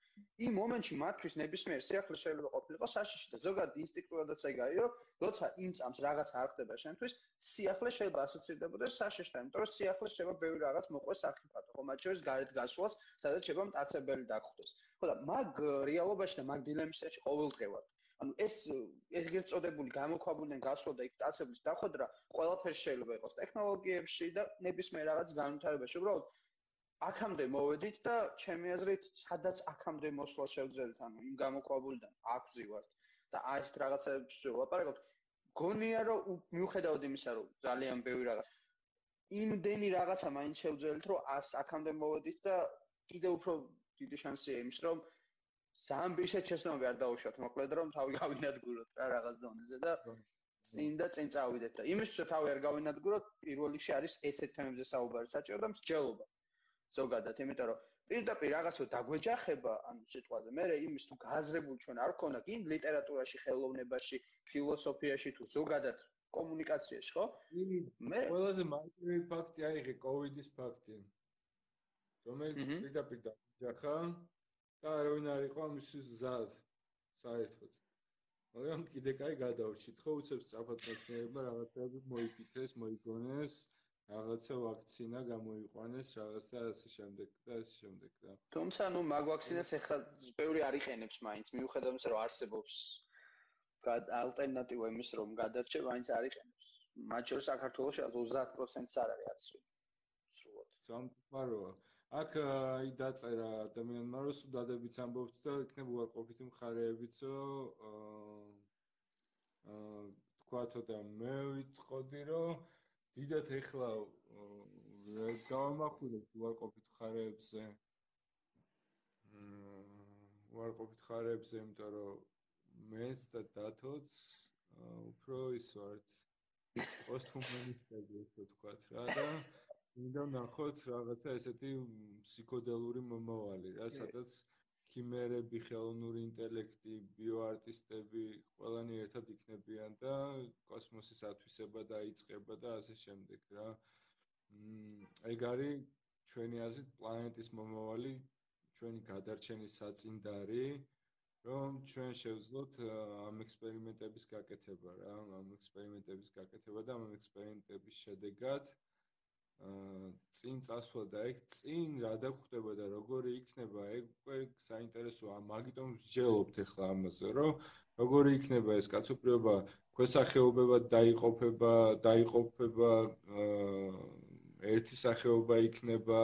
იმ მომენტში მათთვის ნებისმიერ სიახლე შეიძლება ყოფილიყო საშიში და ზოგადად ინსტინქტურადაც ეგაა რომ როცა იმ წამს რაღაცა არ ხდება შენთვის სიახლე შეიძლება ასოცირდებოდეს საშიშთან იმიტომ რომ სიახლე შეიძლება ბევრი რაღაც მოყვეს საფრთხეთო ხო მათ შორის გარეთ გასვლას სადაც შეიძლება მტაცებელი დაგხვდეს. ხო და მაგ რეალობაში და მაგ დილემისში ყოველდღიურად ანუ ეს ეგრეთ წოდებული გამოქვაბულიდან გასვლა და იქ ტაცებლის დახვედრა ყველაფერს შეიძლება იყოს ტექნოლოგიებში და ნებისმიერ რაღაც განვითარებაში. უბრალოდ აქამდე მოვედით და ჩემი აზრით სადაც აქამდე მოსვლა შევძელთ ანუ იმ გამოქვაბულიდან აკზივართ და აი ეს რაღაცებს ვაპარაკოთ გონია რომ მიუხედავად იმისა რომ ძალიან ბევრი რაღაც იმდენი რაღაცა მაინც შევძელთ რომ ას აქამდე მოვედით და კიდე უფრო დიდი შანსია იმის რომ სამ ბიშეთ შეცნობი არ დაუშვათ მოკლედ რომ თავი გავინადგუროთ რა რაღაც დონეზე და წინ და წინ წავიდეთ და იმისთვის რომ თავი არ გავინადგუროთ პირველ რიგში არის ესეთ თემებზე საუბარი საჭირო და მსჯელობა. ზოგადად იმიტომ რომ პირდაპირ რაღაცო დაგვეჯახება ანუ სიტყვაზე მე იმის თუ გააზრებული ჩვენ არ ქონა კი ლიტერატურაში ხელოვნებაში ფილოსოფიაში თუ ზოგადად კომუნიკაციაში ხო?
მე ყველაზე მაგარი ფაქტი აიღე კოვიდის ფაქტი რომელიც პირდაპირ დაჯახა და არავინ არ იყო ამისთვის მზად საერთოდ. მაგრამ კიდე კაი გადავრჩით, ხო უცებ სწრაფად მეცნიერებმა რაღაცები მოიფიქრეს, მოიგონეს, რაღაცა ვაქცინა გამოიყვანეს, რაღაც და ასე შემდეგ და ასე შემდეგ და.
თუმცა ნუ მაგ ვაქცინას ახლა ბევრი არ იყენებს მაინც, მიუხედავად იმისა, რომ არსებობს ალტერნატივა იმის, რომ გადარჩე, მაინც არ იყენებს. მათ შორის საქართველოს 30%-ს არ არის აცრი. სრულად.
სამყაროა. აქ აი დაწერა ადამიანმა რომ სუდადებიც ამბობთ და იქნებ უარყოფითი მხარეებიცო აა თქვათო და მე ვიტყოდი რომ დიდათ ეხლა გავამახვილებ უარყოფით მხარეებზე. უარყოფით მხარეებზე იმიტომ რომ მეც და დათოც უფრო ის ვართ [laughs] პოსტჰუმანისტები ასე ვთქვათ რა და მინდა ნახოთ რაღაცა ესეთი ფსიქოდელური მომავალი რა სადაც ქიმერები, ხელოვნური ინტელექტი, ბიოარტისტები ყველანი ერთად იქნებიან და კოსმოსის ათვისება დაიწყება და ასე შემდეგ რა. მ ეგ არის ჩვენი აზრით პლანეტის მომავალი, ჩვენი გადარჩენის საწინდარი, რომ ჩვენ შევძლოთ ამ ექსპერიმენტების გაკეთება რა, ამ ექსპერიმენტების გაკეთება და ამ ექსპერიმენტების შედეგად წინ წასვლა და ეგ წინ რა დაგხვდება და როგორი იქნება ეგ უკვე საინტერესოა. მაგიტომ ვსჯელობთ ახლა ამაზე რომ როგორი იქნება ეს კაცობრიობა ქვესახეობებად დაიყოფება დაიყოფება ერთი სახეობა იქნება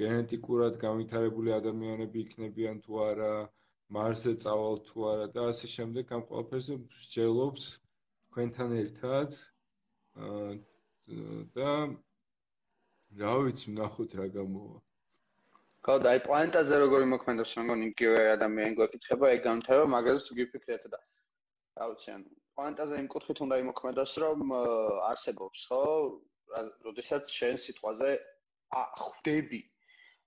გენეტიკურად განვითარებული ადამიანები იქნებიან თუ არა მარსზე წავალ თუ არა და ასე შემდეგ. ამ ყველაფერზე ვსჯელობთ თქვენთან ერთად და რა ვიცი, ნახოთ რა გამოვა.
ხო, და აი პლანეტაზე როგორი მოქმედებს, მგონი იგივე ადამიანი გვეკითხება, ეგ განვითარება, მაგაზე თუ გიფიქრეთ და რა ვიცი, ანუ პლანეტაზე იმ კუთხით უნდა იმოქმედოს, რომ არსებობს, ხო? როდესაც შენ სიტყვაზე ხვდები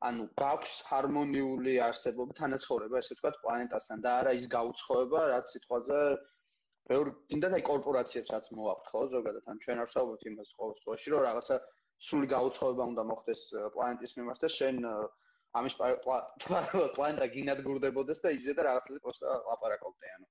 ანუ გაქვს ჰარმონიული არსებობა თანაცხოვრება, ესე ვთქვათ, პლანეტასთან და არა ის გაუცხოება, რაც სიტყვაზე ბევრ კიდაც აი კორპორაციებსაც მოაქვს ხო ზოგადად. ან ჩვენ არ ვსაუბრობთ იმას ყოველ შემთხვევაში რომ რაღაცა სული გაუცხოება უნდა მოხდეს პლანეტის მიმართ და შენ ამის პლანეტა გინადგურდებოდეს და იძე და რაღაცაზე პროსტა ლაპარაკობდე ანუ.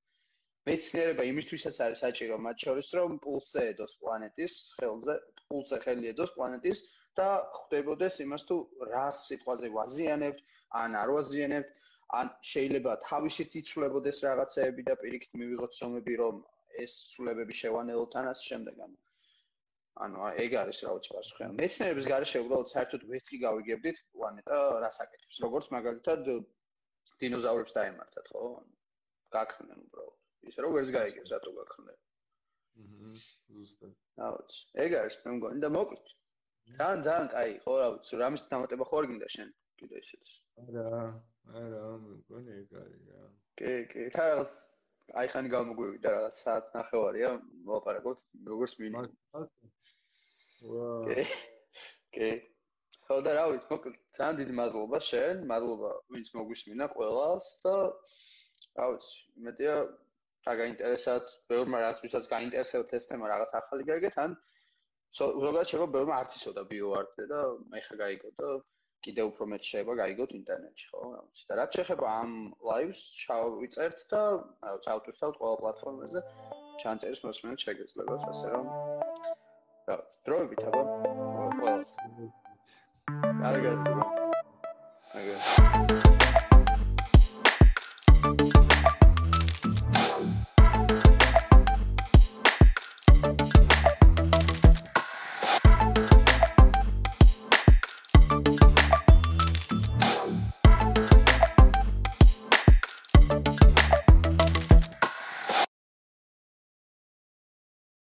მეცნიერება იმისთვისაც არის საჭირო მათ შორის რომ პულსზე ედოს პლანეტის ხელზე პულსზე ხელი ედოს პლანეტის და ხვდებოდეს იმას თუ რა სიტყვაზე ვაზიანებთ ან არ ვაზიანებთ ან შეიძლება თავისით იცვლებოდეს რაღაცეები და პირიქით მივიღოთ ზომები რომ ეს სულებები შევანელოთ ან ასე შემდეგ ანუ ანუ ეგ არის რა ვიცი პასუხი მეცნიერების გარშე უბრალოდ საერთოდ ვერც კი გავიგებდით პლანეტა რას აკეთებს? როგორც მაგალითად დინოზავრებს დაემართათ ხო? გაქრნენ უბრალოდ. ისე რომ ვერც გაიგებს რატო გაქრნენ?
აჰა ზუსტად.
რა ვიცი ეგ არის მე მგონი და მოკლედ ძალიან ძალიან კაი ხო რა ვიცი რამის დამატება ხო არ გინდა შენ კიდე ისეთ
არა არა, მგონი ეგ არის რა.
კი, კი, რაღაც აი ხანი გამოგვივიდა რაღაც საათ ნახევარია, მოვაპარაკოთ როგორც მინიმუმ. კი. კი. ხო და რა ვიცი, მოკლედ, ძალიან დიდი მადლობა შენ, მადლობა ვინც მოგვისმინა ყველას და რა ვიცი, მეტია დაგაინტერესათ, ბევრმა რაც ვისაც გაინტერესებთ ეს თემა რაღაც ახალი გაიგეთ, ან ზოგადად შეიძლება ბევრმა არც იცოდა ბიოარტზე და მე ხა გაიგო და კიდევ უფრო მეტ შეიძლება გაიგოთ ინტერნეტში, ხო? რამც და რაც შეეხება ამ ლაივს, ჩავიწერთ და ავტორთავთ ყველა პლატფორმაზე ჩანწერის მოსმენად შეგეძლებათ, ასე რომ რაც დროებით აბა ყველას. კარგად. აგერ.